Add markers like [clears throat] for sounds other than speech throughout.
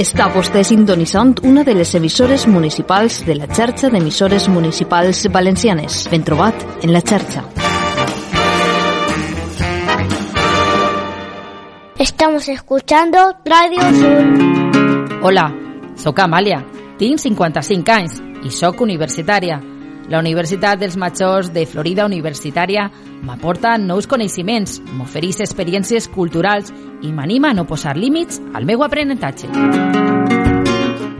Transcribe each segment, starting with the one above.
Està vostè sintonitzant una de les emissores municipals de la xarxa d'emissores municipals valencianes. Ben trobat en la xarxa. Estamos escuchando Radio Sur. Hola, sóc Amàlia, tinc 55 anys i sóc universitària. La Universitat dels Majors de Florida Universitària m'aporta nous coneixements, m'ofereix experiències culturals i m'anima a no posar límits al meu aprenentatge.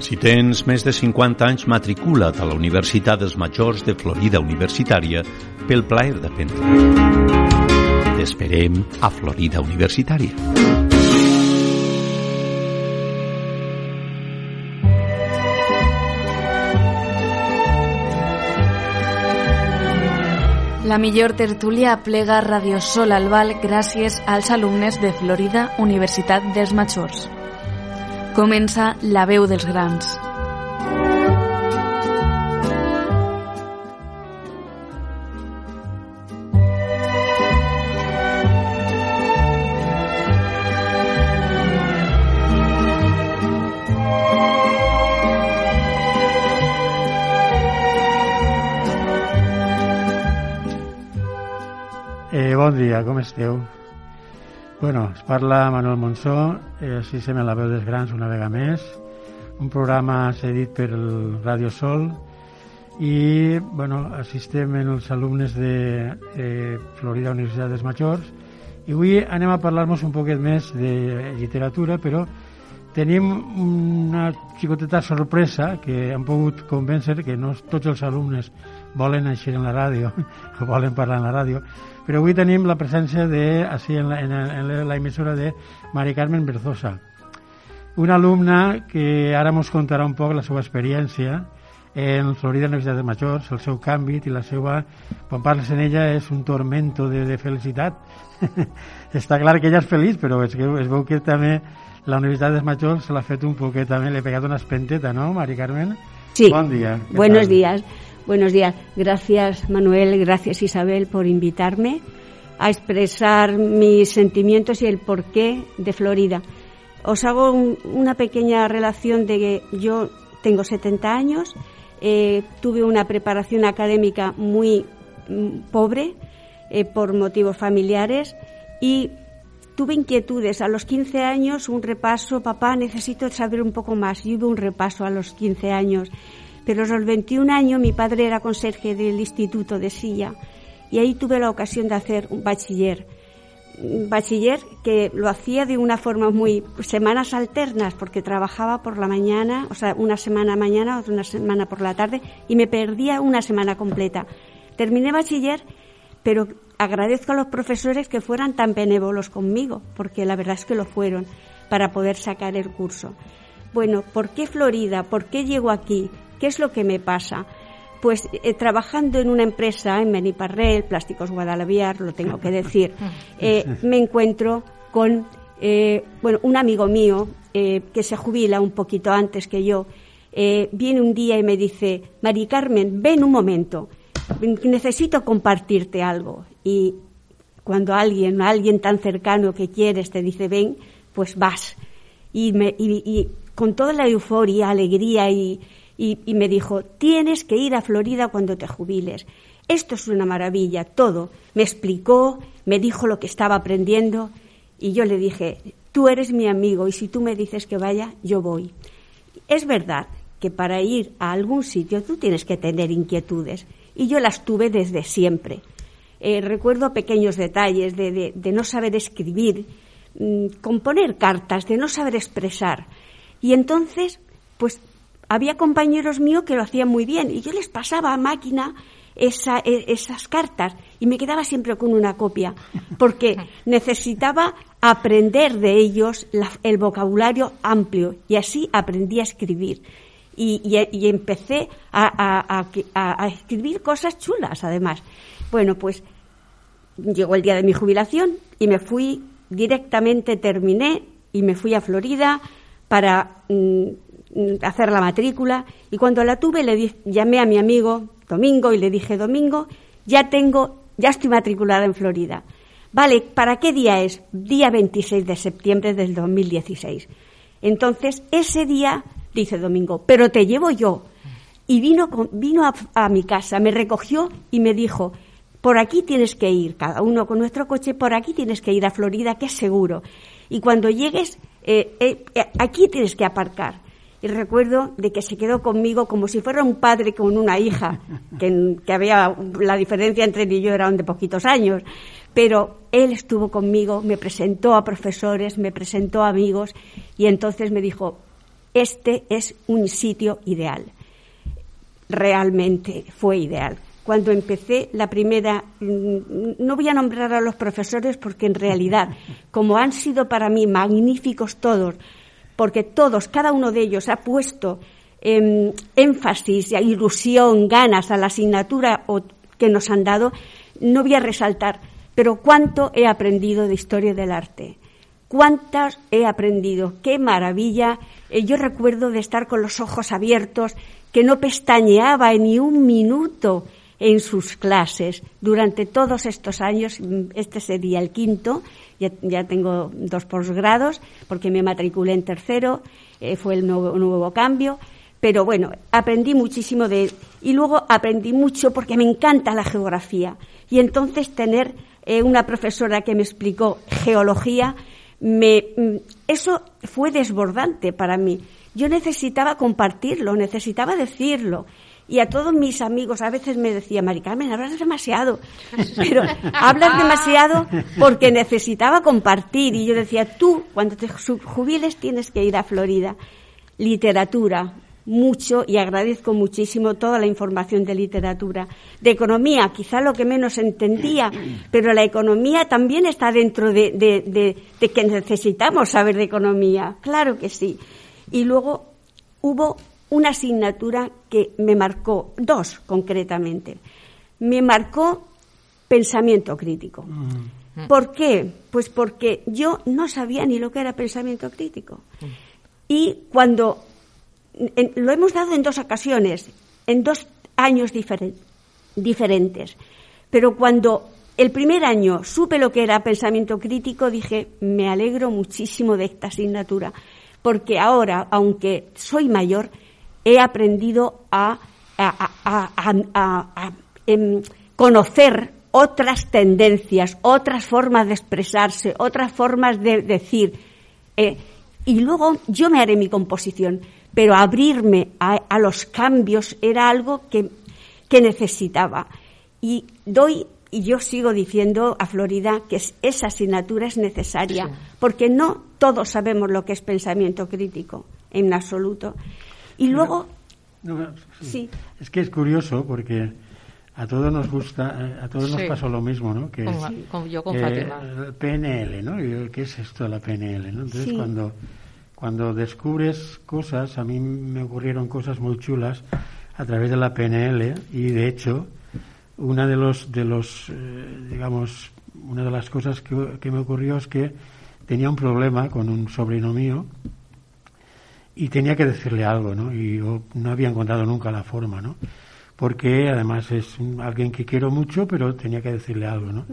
Si tens més de 50 anys, matricula't a la Universitat dels Majors de Florida Universitària pel plaer d'aprendre. T'esperem a Florida Universitària. La millor tertúlia plega Radio Sol al Val gràcies als alumnes de Florida Universitat dels Majors. Comença la veu dels grans. Bon dia, com esteu? Bueno, es parla Manuel Monsó, eh, així se me la veu dels grans una vegada més, un programa cedit per el Radio Sol i bueno, assistem en els alumnes de eh, Florida Universitat dels Majors i avui anem a parlar-nos un poquet més de literatura, però tenim una xicoteta sorpresa que han pogut convèncer que no tots els alumnes volen eixir en la ràdio [laughs] o volen parlar en la ràdio però avui tenim la presència de, així en, la, en, en la emissora de Mari Carmen Berzosa, una alumna que ara ens contarà un poc la seva experiència en Florida Universitat de Majors, el seu canvi i la seva... Quan parles en ella és un tormento de, de felicitat. [laughs] Està clar que ella és feliç, però és que es veu que també la Universitat de Majors se l'ha fet un poquet també, l'he pegat una espenteta, ¿no, Mari Carmen? Sí. Bon dia. Buenos tal? días. Buenos días. Gracias, Manuel. Gracias, Isabel, por invitarme a expresar mis sentimientos y el porqué de Florida. Os hago un, una pequeña relación de que yo tengo 70 años, eh, tuve una preparación académica muy mm, pobre eh, por motivos familiares y tuve inquietudes. A los 15 años, un repaso, papá, necesito saber un poco más. Y hubo un repaso a los 15 años pero a los 21 años mi padre era conserje del Instituto de Silla y ahí tuve la ocasión de hacer un bachiller. Un bachiller que lo hacía de una forma muy semanas alternas porque trabajaba por la mañana, o sea, una semana mañana, otra semana por la tarde y me perdía una semana completa. Terminé bachiller, pero agradezco a los profesores que fueran tan benévolos conmigo, porque la verdad es que lo fueron para poder sacar el curso. Bueno, ¿por qué Florida? ¿Por qué llego aquí? ¿Qué es lo que me pasa? Pues eh, trabajando en una empresa en Beniparrel, Plásticos Guadalaviar, lo tengo que decir, [laughs] eh, me encuentro con eh, bueno, un amigo mío que se jubila un poquito antes que yo. viene un día y me dice, Mari Carmen, ven un momento, necesito compartirte algo. Y cuando alguien, alguien tan cercano que quieres te dice, ven, pues vas. Y, me, y, con toda la euforia, alegría y, y, me dijo, tienes que ir a Florida cuando te jubiles. Esto es una maravilla, todo. Me explicó, me dijo lo que estaba aprendiendo y yo le dije, tú eres mi amigo y si tú me dices que vaya, yo voy. Es verdad que para ir a algún sitio tú tienes que tener inquietudes y yo las tuve desde siempre. Eh, recuerdo pequeños detalles de, de, de no saber escribir, mmm, componer cartas, de no saber expresar. Y entonces, pues había compañeros míos que lo hacían muy bien y yo les pasaba a máquina esa, esas cartas y me quedaba siempre con una copia porque [laughs] necesitaba aprender de ellos la, el vocabulario amplio y así aprendí a escribir. Y, y, empecé a, escribir cosas chulas, además. Bueno, pues llegó el día de mi jubilación y me fui directamente, terminé y me fui a Florida para mmm, hacer la matrícula y cuando la tuve le di, llamé a mi amigo Domingo y le dije, Domingo, ya tengo, ya estoy matriculada en Florida. Vale, ¿para qué día es? Día 26 de septiembre del 2016. Entonces, ese día, dice Domingo, pero te llevo yo. Y vino, vino a, mi casa, me recogió y me dijo, por aquí tienes que ir, cada uno con nuestro coche, por aquí tienes que ir a Florida, que es seguro. Y cuando llegues, eh, eh, eh, aquí tienes que aparcar. Y recuerdo de que se quedó conmigo como si fuera un padre con una hija, que, que había la diferencia entre él y yo era de poquitos años. Pero él estuvo conmigo, me presentó a profesores, me presentó a amigos y entonces me dijo, este es un sitio ideal. Realmente fue ideal cuando empecé la primera, mm, no voy a nombrar a los profesores porque en realidad, como han sido para mí magníficos todos, porque todos, cada uno de ellos ha puesto em, énfasis, ilusión, ganas a la asignatura que nos han dado, no voy a resaltar, pero cuánto he aprendido de historia del arte. Cuántas he aprendido, qué maravilla. Eh, yo recuerdo de estar con los ojos abiertos, que no pestañeaba ni un minuto en sus clases durante todos estos años. Este sería el quinto, ya, tengo dos posgrados porque me matriculé en tercero, eh, fue el nuevo, nuevo cambio. Pero bueno, aprendí muchísimo de él. Y luego aprendí mucho porque me encanta la geografía. Y entonces tener eh, una profesora que me explicó geología, me, mm, eso fue desbordante para mí. Yo necesitaba compartirlo, necesitaba decirlo. Y a todos mis amigos a veces me decía, Mari Carmen, hablas demasiado. Pero hablas demasiado porque necesitaba compartir. Y yo decía, tú, cuando te jubiles, tienes que ir a Florida. Literatura, mucho y agradezco muchísimo toda la información de literatura. De economía, quizá lo que menos entendía, [clears throat] pero la economía también está dentro de, de, que necesitamos saber de economía. Claro que sí. Y luego hubo una asignatura que me marcó, dos concretamente. Me marcó pensamiento crítico. Mm. ¿Por qué? Pues porque yo no sabía ni lo que era pensamiento crítico. Mm. Y cuando lo hemos dado en dos ocasiones, en dos años diferentes, pero cuando el primer año supe lo que era pensamiento crítico, dije, me alegro muchísimo de esta asignatura, porque ahora, aunque soy mayor, he aprendido a, em, conocer otras tendencias, otras formas de expresarse, otras formas de decir. Eh, y luego yo me haré mi composición, pero abrirme a, los cambios era algo que, necesitaba. Y doy, y yo sigo diciendo a Florida que esa asignatura es necesaria, porque no todos sabemos lo que es pensamiento crítico, en absoluto. Y luego... sí. Es que es curioso porque a todos nos gusta, eh, a todos nos pasó lo mismo, ¿no? Que, yo con El PNL, ¿no? ¿Qué es esto de la PNL? ¿no? Entonces cuando, cuando descubres cosas, a mí me ocurrieron cosas muy chulas a través de la PNL y de hecho una de los, de los eh, digamos, una de las cosas que, que me ocurrió es que tenía un problema con un sobrino mío y tenía que decirle algo, ¿no? Y yo no había encontrado nunca la forma, ¿no? Porque además es alguien que quiero mucho, pero tenía que decirle algo, ¿no?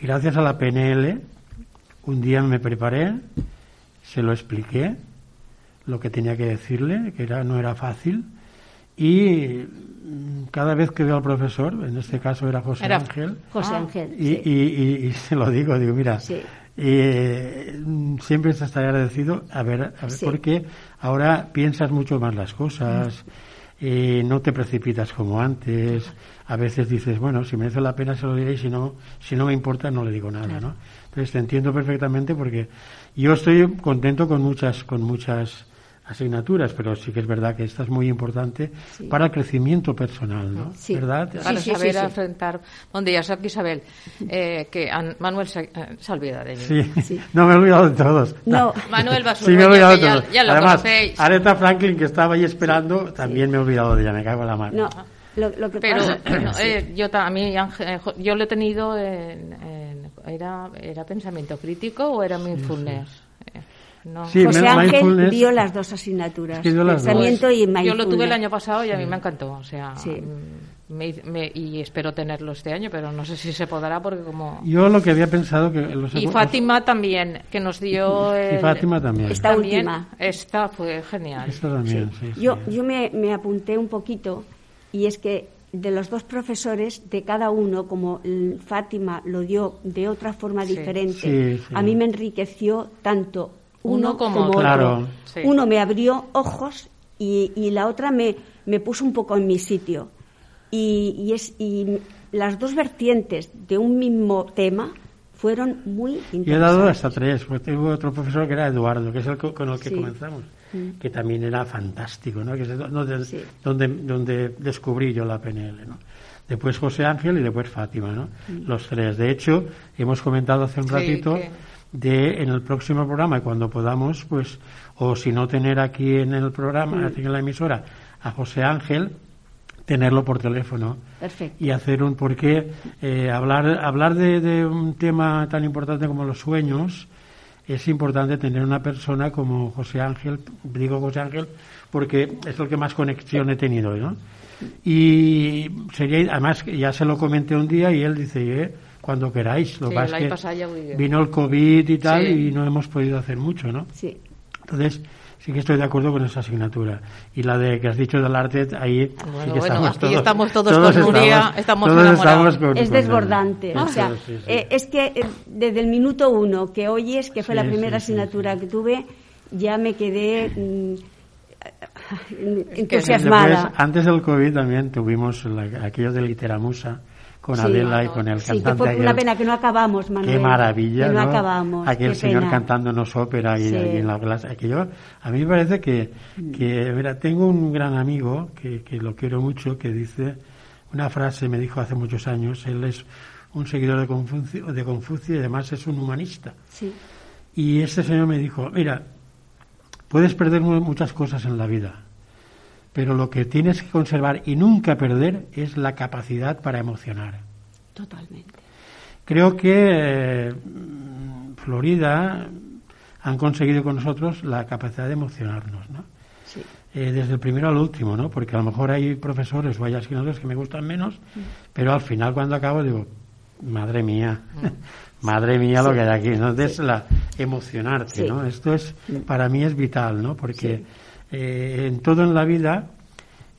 Y gracias a la PNL, un día me preparé, se lo expliqué, lo que tenía que decirle, que era, no era fácil, y cada vez que veo al profesor, en este caso era José Ángel, José Ángel y, y, se lo digo, digo, mira, eh, siempre estaré agradecido a ver, a ver porque ahora piensas mucho más las cosas, eh, no te precipitas como antes, a veces dices, bueno, si merece la pena se lo diré y si no, si no me importa no le digo nada, ¿no? Entonces te entiendo perfectamente porque yo estoy contento con muchas, con muchas asignaturas, pero sí que es verdad que esta es muy importante para el crecimiento personal, ¿no? Sí. ¿Verdad? Para saber enfrentar. Buen día, soy Isabel. Eh, que Manuel se, eh, se, olvida de mí. Sí. no me he olvidado de todos. No, Manuel va Sí, me he olvidado de todos. Ya, lo Además, conocéis. Aretha Franklin, que estaba ahí esperando, también me he olvidado de ella, me cago en la mano. No. Lo, lo que pero pasa, eh, yo a mí yo lo he tenido en, en, era era pensamiento crítico o era mindfulness sí. José Ángel vio las dos asignaturas, pensamiento y mindfulness. Yo lo tuve el año pasado y a mí me encantó, o sea... Sí. y espero tenerlo este año, pero no sé si se podrá porque como... Yo lo que había pensado que... y Fátima también, que nos dio... Y Fátima también. Esta última. Esta fue genial. Esta también, sí. yo yo me, me apunté un poquito y es que de los dos profesores, de cada uno, como Fátima lo dio de otra forma diferente, a mí me enriqueció tanto uno, como, otro. Uno me abrió ojos y, y la otra me, me puso un poco en mi sitio. Y, es, y las dos vertientes de un mismo tema fueron muy interesantes. Yo he dado hasta tres, porque tengo otro profesor que era Eduardo, que es el con el que comenzamos, mm. que también era fantástico, ¿no? que es donde, donde descubrí yo la PNL. ¿no? Después José Ángel y después Fátima, ¿no? Mm. los tres. De hecho, hemos comentado hace un ratito de en el próximo programa, y cuando podamos, pues, o si no tener aquí en el programa, mm. aquí en la emisora, a José Ángel, tenerlo por teléfono y hacer un porque eh, hablar hablar de, un tema tan importante como los sueños es importante tener una persona como José Ángel digo José Ángel porque es el que más conexión he tenido ¿no? y sería además ya se lo comenté un día y él dice eh, cuando queráis lo que que vino el covid y tal y no hemos podido hacer mucho no sí. Entonces sí que estoy de acuerdo con esa asignatura. Y la de que has dicho del arte, ahí sí que estamos, todos, estamos todos, con Nuria, estamos, enamorados. es desbordante. o sea, eh, es que eh, desde el minuto uno que oyes, que fue la primera asignatura que tuve, ya me quedé mm, entusiasmada. antes del COVID también tuvimos aquello de Literamusa con Adela y con el sí, cantante. Que fue una pena que no acabamos, Manuel. Qué maravilla, que no, acabamos. Aquel señor cantándonos ópera y, en la clase. Aquello, a mí me parece que, que mira, tengo un gran amigo que, que lo quiero mucho que dice una frase, me dijo hace muchos años, él es un seguidor de Confucio, de Confucio y además es un humanista. Sí. Y este señor me dijo, mira, puedes perder muchas cosas en la vida, pero lo que tienes que conservar y nunca perder es la capacidad para emocionar. Totalmente. Creo que eh, Florida han conseguido con nosotros la capacidad de emocionarnos, ¿no? Sí. Eh, desde el primero al último, ¿no? Porque a lo mejor hay profesores o hay asignaturas que me gustan menos, mm. pero al final cuando acabo digo, madre mía, mm. [laughs] madre mía lo que hay aquí, ¿no? Es la emocionarte, ¿no? Esto es, mm. para mí es vital, ¿no? Porque eh, en todo en la vida,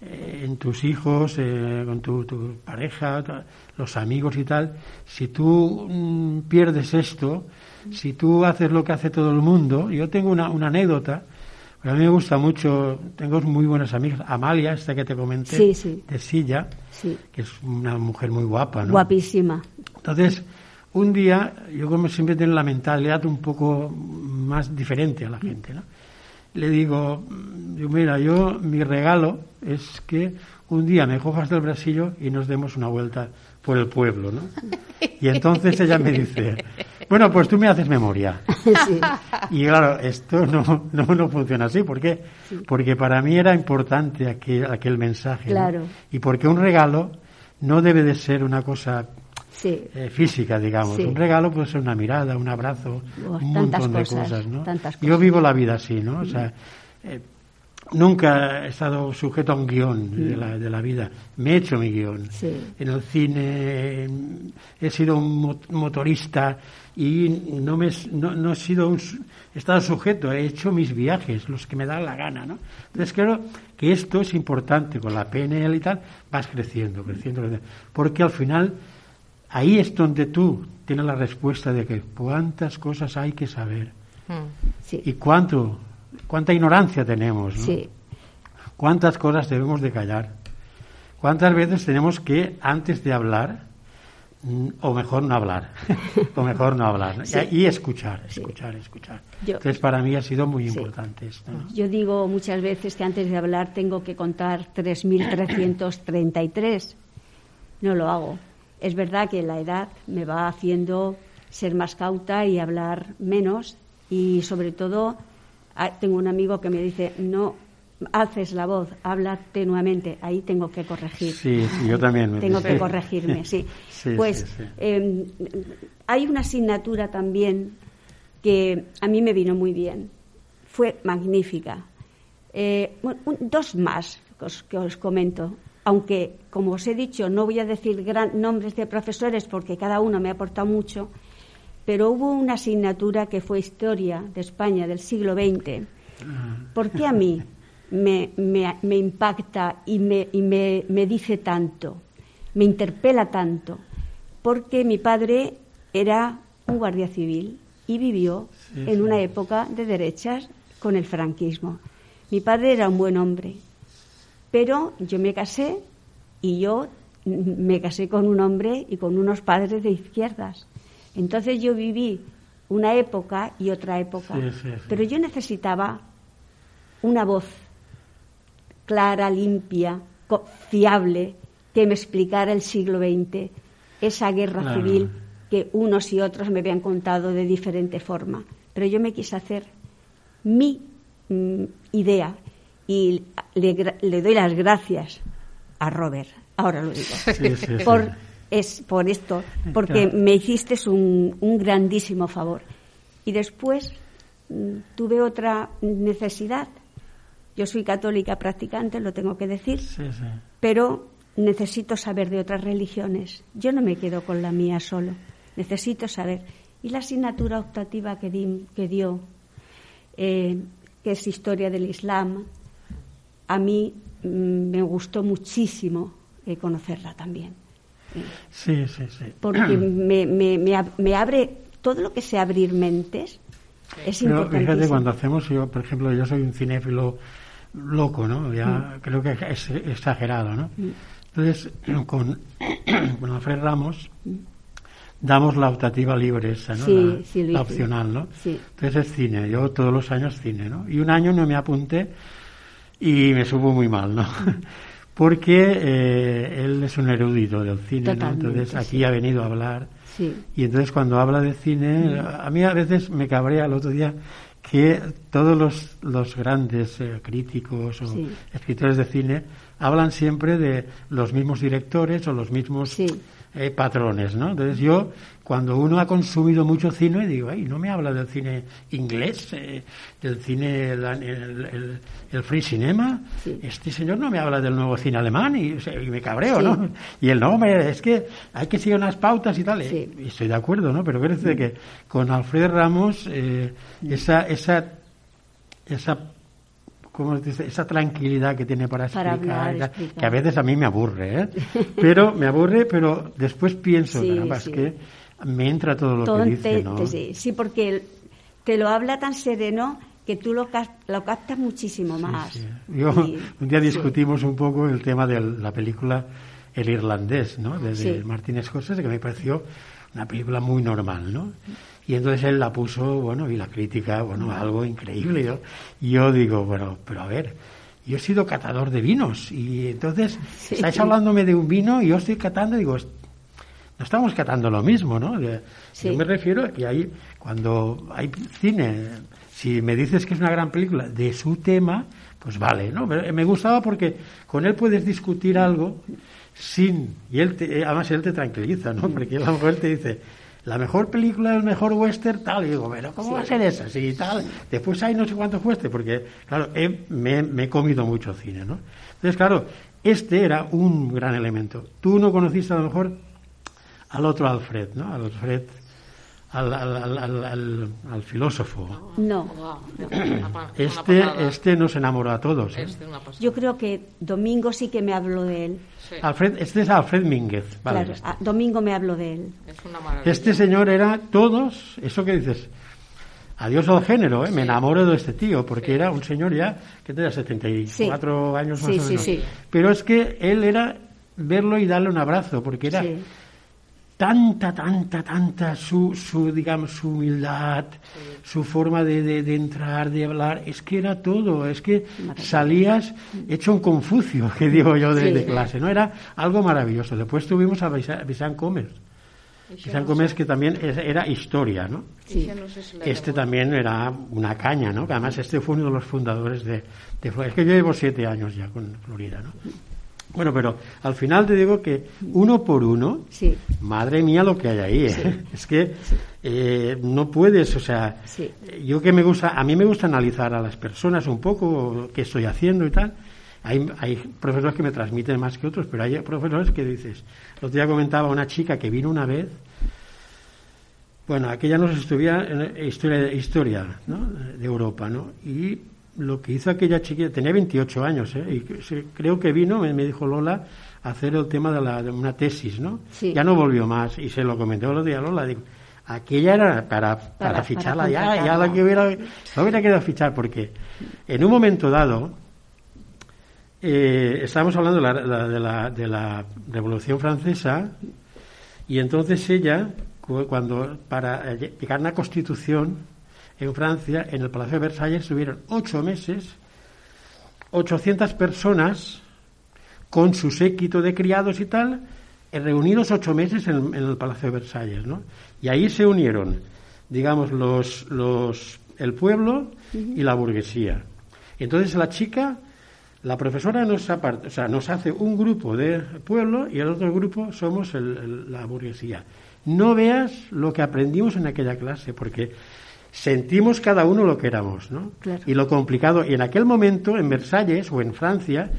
eh, en tus hijos, eh, con tu, pareja, los amigos y tal, si tú mm, pierdes esto, si tú haces lo que hace todo el mundo, yo tengo una, anécdota, a mí me gusta mucho, tengo muy buenas amigas, Amalia, esta que te comenté, de Silla, que es una mujer muy guapa, ¿no? Guapísima. Entonces, un día, yo como siempre tengo la mentalidad un poco más diferente a la gente, ¿no? Le digo, mira, yo mi regalo es que un día me cojas del brasillo y nos demos una vuelta por el pueblo, ¿no? [laughs] Y entonces ella me dice, bueno, pues tú me haces memoria. [laughs] Y claro, esto no, no, no, funciona así. ¿Por qué? Porque para mí era importante aquel, aquel mensaje. Claro. Y porque un regalo no debe de ser una cosa eh, física, digamos. Un regalo puede ser una mirada, un abrazo, un montón de cosas, ¿no? Yo vivo la vida así, ¿no? O sea, eh, nunca he estado sujeto a un guion de, la, de la vida. Me he hecho mi guion. En el cine he sido un motorista y no, me, no, he sido un, he estado sujeto, he hecho mis viajes, los que me da la gana, ¿no? Entonces creo que esto es importante, con la PNL y tal, vas creciendo, creciendo, creciendo. porque al final Ahí es donde tú tienes la respuesta de que cuántas cosas hay que saber mm. y cuánto, cuánta ignorancia tenemos, ¿no? sí. cuántas cosas debemos de callar, cuántas veces tenemos que antes de hablar mm, o mejor no hablar, [laughs] o mejor no hablar, y, escuchar, escuchar, escuchar. Entonces para mí ha sido muy importante esto. Yo digo muchas veces que antes de hablar tengo que contar 3.333, no lo hago es verdad que la edad me va haciendo ser más cauta y hablar menos y sobre todo tengo un amigo que me dice no haces la voz, habla tenuamente, ahí tengo que corregir. Sí, yo también. tengo que corregirme, sí. [laughs] pues em, hay una asignatura también que a mí me vino muy bien, fue magnífica. Eh, dos más que os comento. Aunque, como os he dicho, no voy a decir gran, nombres de profesores porque cada uno me ha aportado mucho, pero hubo una asignatura que fue Historia de España del siglo XX. ¿Por qué a mí me, me, impacta y, me, y me, me dice tanto? Me interpela tanto. Porque mi padre era un guardia civil y vivió en una época de derechas con el franquismo. Mi padre era un buen hombre, pero yo me casé y yo me casé con un hombre y con unos padres de izquierdas. Entonces yo viví una época y otra época, pero yo necesitaba una voz clara, limpia, fiable, que me explicara el siglo XX, esa guerra civil que unos y otros me habían contado de diferente forma. Pero yo me quise hacer mi mm, idea y le, doy las gracias a Robert, ahora lo digo, por, es, por esto, porque me hiciste un, un grandísimo favor. Y después mm, tuve otra necesidad. Yo soy católica practicante, lo tengo que decir, pero necesito saber de otras religiones. Yo no me quedo con la mía solo necesito saber. Y la asignatura optativa que, que dio, eh, que es Historia del Islam, a mí mm, me gustó muchísimo eh, conocerla también. Sí, sí, sí. Porque [clears throat] me, me, me, abre todo lo que sea abrir mentes. Es Pero fíjate, cuando hacemos, yo, por ejemplo, yo soy un cinéfilo loco, ¿no? Ya mm. creo que es exagerado, ¿no? Mm. Entonces, [clears throat] con, [clears throat] con Alfred Ramos, damos la optativa libre esa, ¿no? la, opcional, ¿no? Entonces es cine, yo todos los años cine, ¿no? Y un año no me apunté y me supo muy mal, ¿no? [laughs] Porque eh, él es un erudito del cine, ¿no? Entonces aquí ha venido a hablar. Y entonces cuando habla de cine, a mí a veces me cabrea el otro día que todos los, los grandes eh, críticos o escritores de cine hablan siempre de los mismos directores o los mismos eh, patrones, ¿no? Entonces yo, cuando uno ha consumido mucho cine, digo, ay, no me habla del cine inglés, eh, del cine, el, el, free cinema, este señor no me habla del nuevo cine alemán y, me cabreo, ¿no? Y el no, es que hay que seguir unas pautas y tal, eh, y estoy de acuerdo, ¿no? Pero parece que con Alfred Ramos, esa, esa, esa ¿cómo dice? esa tranquilidad que tiene para, explicar, que a veces a mí me aburre, ¿eh? pero me aburre, pero después pienso, sí, que me entra todo lo que dice, ¿no? sí, porque te lo habla tan sereno que tú lo, lo captas muchísimo más. [laughs] un día discutimos un poco el tema de la película El Irlandés, ¿no? De, Martín Scorsese, que me pareció una película muy normal, ¿no? Y entonces él la puso, bueno, y la crítica, bueno, algo increíble. Yo, yo digo, bueno, pero a ver, yo he sido catador de vinos y entonces estáis hablándome de un vino y yo estoy catando y digo, no estamos catando lo mismo, ¿no? Yo me refiero a que hay, cuando hay cine, si me dices que es una gran película de su tema, pues vale, ¿no? Me gustaba porque con él puedes discutir algo sin, y él te, además él te tranquiliza, ¿no? Porque a lo mejor él te dice, la mejor película, el mejor western, tal. Y digo, pero ¿cómo va a ser esa? Sí, tal. Después hay no sé cuántos western, porque, claro, me, he comido mucho cine, ¿no? Entonces, claro, este era un gran elemento. Tú no conociste a lo mejor al otro Alfred, ¿no? Al Alfred al, al, al, filósofo. No. [clears throat] Este, este nos enamoró a todos. ¿eh? Este Yo creo que Domingo sí que me habló de él. Alfred, este es Alfred Mínguez. claro, Domingo me habló de él. este señor era todos, eso que dices, adiós al género, ¿eh? me enamoro de este tío, porque era un señor ya que tenía 74 años más o menos. Pero es que él era verlo y darle un abrazo, porque era tanta, tanta, tanta su, su digamos, su humildad, su forma de, de, entrar, de hablar, es que era todo, es que salías hecho un Confucio, [laughs] que digo yo, de, clase, ¿no? Era algo maravilloso. Después tuvimos a Vicente Comer. Vicente Comer que también era historia, ¿no? Este también era una caña, ¿no? Que además este fue uno de los fundadores de, de Florida. Es que yo llevo siete años ya con Florida, ¿no? Bueno, pero al final te digo que uno por uno, madre mía lo que hay ahí, ¿eh? [laughs] es que eh, no puedes, o sea, yo que me gusta, a mí me gusta analizar a las personas un poco, qué estoy haciendo y tal. hay, hay profesores que me transmiten más que otros, pero hay profesores que dices, el otro día comentaba una chica que vino una vez, bueno, aquella nos estudia en historia, historia ¿no? de Europa, ¿no? Y lo que hizo aquella chiquilla, tenía 28 años, ¿eh? y creo que vino, me, dijo Lola, a hacer el tema de, la, de una tesis, ¿no? Ya no volvió más, y se lo comenté el otro día a Lola, digo, aquella era para, para, ficharla ya, ya la que hubiera, no hubiera querido fichar, porque en un momento dado, eh, estábamos hablando de la, de, la, de la Revolución Francesa, y entonces ella, cuando para llegar a una constitución en Francia, en el Palacio de Versalles, estuvieron ocho meses, 800 personas con su séquito de criados y tal, eh, reunidos ocho meses en, el Palacio de Versalles, ¿no? Y ahí se unieron, digamos, los, los, el pueblo y la burguesía. Entonces la chica, la profesora nos, o sea, nos hace un grupo de pueblo y el otro grupo somos la burguesía. No veas lo que aprendimos en aquella clase, porque sentimos cada uno lo que éramos, ¿no? Y lo complicado. Y en aquel momento, en Versalles o en Francia,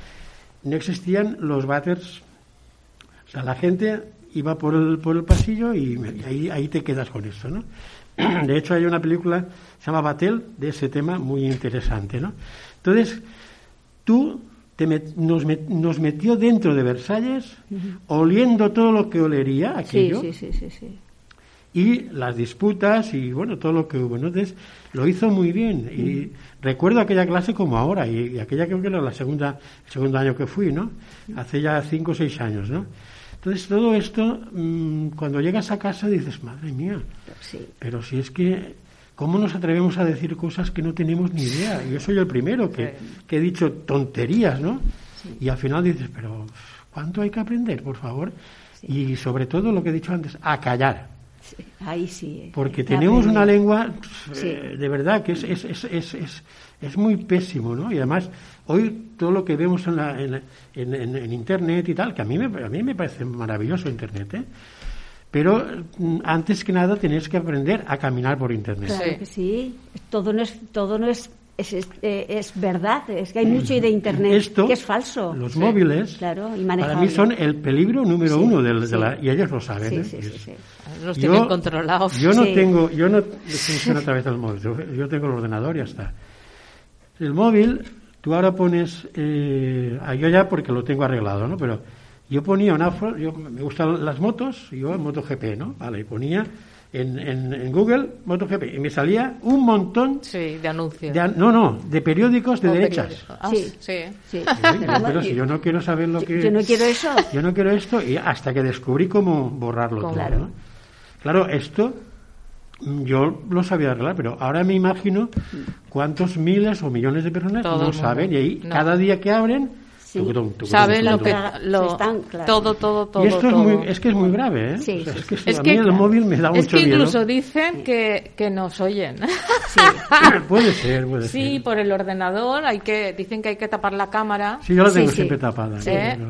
no existían los váteres. O sea, la gente iba por el, por el pasillo y, ahí, ahí, te quedas con eso, ¿no? [clears throat] De hecho, hay una película, se llama Batel, de ese tema muy interesante, ¿no? Entonces, tú te nos, nos, metió dentro de Versalles, oliendo todo lo que olería aquello. Sí, sí, sí, sí, Y las disputas y bueno, todo lo que hubo. Entonces, lo hizo muy bien. Y recuerdo aquella clase como ahora, y, aquella creo que era la segunda, el segundo año que fui, ¿no? Hace ya cinco o seis años, ¿no? Entonces, todo esto, mm, cuando llegas a casa dices, madre mía, pero si es que, ¿cómo nos atrevemos a decir cosas que no tenemos ni idea? Yo soy el primero que, he dicho tonterías, ¿no? Y al final dices, pero ¿cuánto hay que aprender, por favor? Y sobre todo lo que he dicho antes, a callar. Ahí sí. Eh. Porque tenemos una lengua, eh, de verdad, que es, es, es, es, es muy pésimo, ¿no? Y además Hoy todo lo que vemos en, la, en, en, Internet y tal, que a mí me, a mí me parece maravilloso Internet, ¿eh? pero mm, antes que nada tenéis que aprender a caminar por Internet. Claro que sí, todo no es, todo no es es, eh, es, verdad, es que hay mucho de Internet que es falso. Los móviles, claro, y para mí son el peligro número uno del, de la, y ellos lo saben. ¿eh? Los tienen yo, controlados. Yo no tengo, yo no funciona a través del móvil, yo tengo el ordenador y ya está. El móvil Tú ahora pones, eh, yo ya porque lo tengo arreglado, ¿no? Pero yo ponía una, yo me gustan las motos, yo en MotoGP, ¿no? Vale, y ponía en, en, Google MotoGP y me salía un montón sí, de anuncios. no, no, de periódicos de derechas. Ah, sí, sí. sí. pero si yo no quiero saber lo que... Yo no quiero eso. Yo no quiero esto y hasta que descubrí cómo borrarlo todo, ¿no? Claro, esto yo lo sabía arreglar, pero ahora me imagino cuántos miles o millones de personas no saben y ahí cada día que abren saben lo que todo todo todo y esto es muy es que es muy grave ¿eh? es que, a mí el móvil me da mucho miedo. es que incluso dicen que, que nos oyen. Puede ser puede sí por el ordenador hay que dicen que hay que tapar la cámara. Sí yo la tengo siempre tapada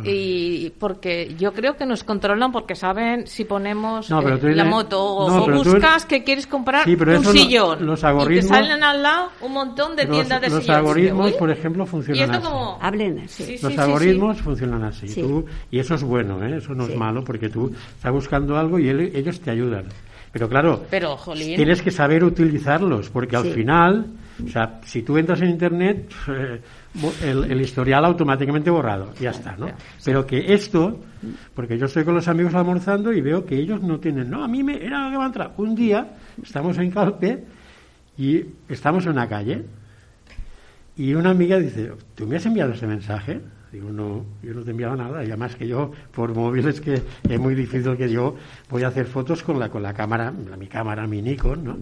y porque yo creo que nos controlan porque saben si ponemos eh, la moto o, buscas que quieres comprar un sillón los algoritmos y te salen al lado un montón de tiendas de los algoritmos por ejemplo funcionan y esto como hablen sí los algoritmos funcionan así. y eso es bueno, ¿eh? eso no es malo, porque tú estás buscando algo y ellos te ayudan. Pero claro, tienes que saber utilizarlos, porque al final, o sea, si tú entras en Internet, eh, el, historial automáticamente borrado, ya está, ¿no? Pero que esto, porque yo estoy con los amigos almorzando y veo que ellos no tienen, no, a mí me era lo que va a entrar. Un día estamos en Calpe y estamos en una calle y una amiga dice, ¿tú me has enviado ese mensaje? Digo, no, yo no te enviaba nada. Y además que yo, por móviles, que es muy difícil que yo voy a hacer fotos con la, con la cámara, mi cámara, mi Nikon, ¿no?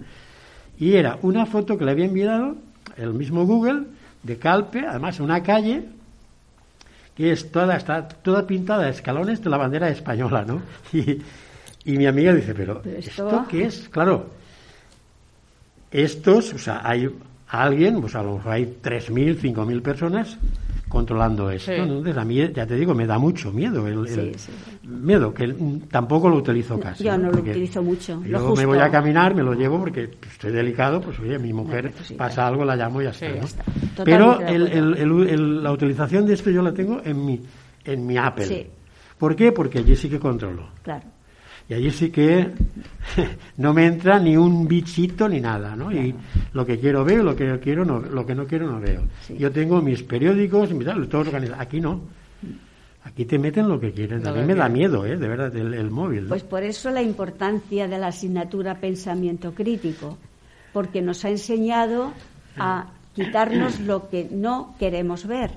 Y era una foto que le había enviado el mismo Google de Calpe, además una calle que es toda, está toda pintada de escalones de la bandera española, ¿no? [laughs] Y, y mi amiga dice, pero, ¿esto qué es? Claro, estos, o sea, hay alguien, pues a lo mejor hay 3.000, 5.000 personas controlando esto. Entonces, a mí, ya te digo, me da mucho miedo. El, Miedo, que tampoco lo utilizo casi. Yo no, lo utilizo mucho. Yo me voy a caminar, me lo llevo porque estoy delicado, pues oye, mi mujer pasa algo, la llamo y ya está. Pero la utilización de esto yo la tengo en mi, en mi Apple. ¿Por qué? Porque allí sí que controlo. Claro. Y allí sí que [laughs] no me entra ni un bichito ni nada, ¿no? Y lo que quiero veo, lo que quiero no, lo que no quiero no veo. Yo tengo mis periódicos, todo organizado. Aquí no. Aquí te meten lo que quieren. a mí me da miedo, ¿eh? De verdad, el, móvil. Pues por eso la importancia de la asignatura pensamiento crítico, porque nos ha enseñado a quitarnos lo que no queremos ver,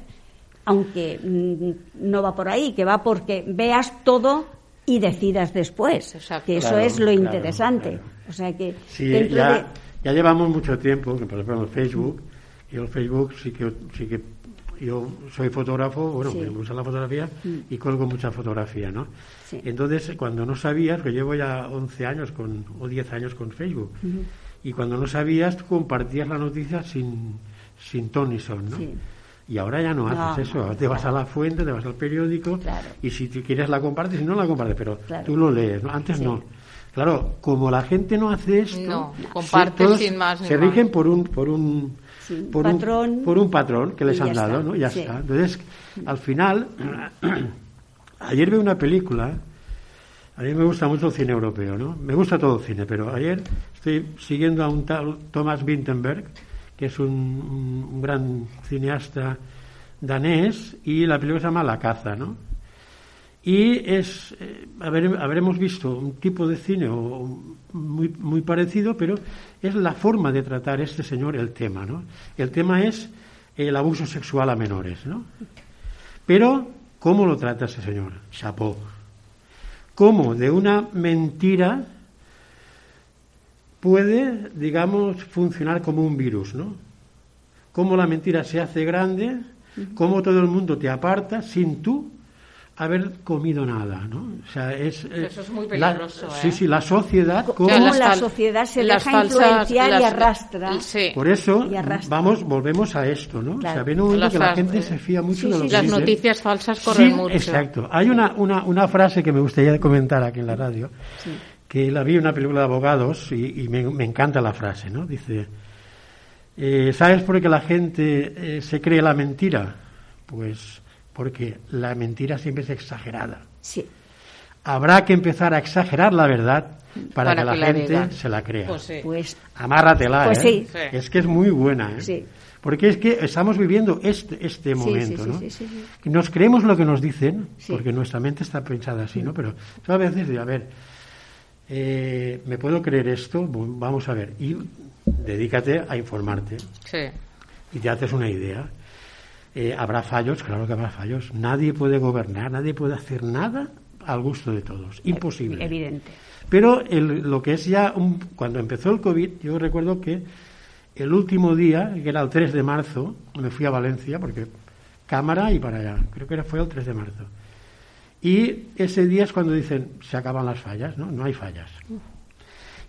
aunque mm, no va por ahí, que va porque veas todo y decidas después. Que eso es lo interesante. O sea que ya, ya, llevamos mucho tiempo, que por ejemplo en Facebook, y el Facebook sí que, sí que yo soy fotógrafo, bueno, me gusta la fotografía mm. y colgo mucha fotografía, ¿no? Entonces, cuando no sabías, que llevo ya 11 años con, o 10 años con Facebook, y cuando no sabías, tú compartías la noticia sin, sin ton ni son, ¿no? Y ahora ya no haces eso, te vas a la fuente, te vas al periódico y si quieres la compartes, si no la compartes, pero tú lo lees, antes no. Claro, como la gente no hace esto, no, sin más. Se rigen por un por un por patrón, un por un patrón que les han dado, ¿no? Ya está. Entonces, al final, [clears throat] ayer vi una película. A mí me gusta mucho el cine europeo, ¿no? Me gusta todo el cine, pero ayer estoy siguiendo a un tal Thomas Vinterberg, que es un, gran cineasta danés, y la película se llama La caza, ¿no? Y es, eh, habremos visto un tipo de cine muy, parecido, pero es la forma de tratar este señor el tema, ¿no? El tema es el abuso sexual a menores, ¿no? Pero, ¿cómo lo trata ese señor? Chapeau. ¿Cómo de una mentira puede, digamos, funcionar como un virus, ¿no? Cómo la mentira se hace grande, cómo todo el mundo te aparta sin tú haber comido nada, ¿no? O sea, es, eh, Eso es muy peligroso, Sí, sí, la sociedad... Cómo la sociedad se deja influenciar y arrastra. Sí. Por eso, vamos, volvemos a esto, ¿no? O sea, ven un momento que la gente se fía mucho de lo que Las noticias falsas corren mucho. Exacto. Hay una, una, una frase que me gustaría comentar aquí en la radio, que la vi en una película de abogados y, me, encanta la frase, ¿no? Dice, eh, ¿sabes por qué la gente eh, se cree la mentira? Pues porque la mentira siempre es exagerada. Sí. Habrá que empezar a exagerar la verdad para, que, la, gente se la crea. Pues, sí. pues Amárratela, pues ¿eh? Es que es muy buena, ¿eh? Sí. Porque es que estamos viviendo este, este momento, ¿no? Nos creemos lo que nos dicen, porque nuestra mente está pensada así, ¿no? Pero a veces, a ver, eh, ¿me puedo creer esto? Vamos a ver. Y dedícate a informarte. Sí. Y te haces una idea. Eh, ¿Habrá fallos? Claro que habrá fallos. Nadie puede gobernar, nadie puede hacer nada al gusto de todos. Imposible. Evidente. Pero lo que es ya, un, cuando empezó el COVID, yo recuerdo que el último día, que era el 3 de marzo, me fui a Valencia, porque cámara y para allá. Creo que era, fue el 3 de marzo. Y ese día es cuando dicen, se acaban las fallas, ¿no? No hay fallas.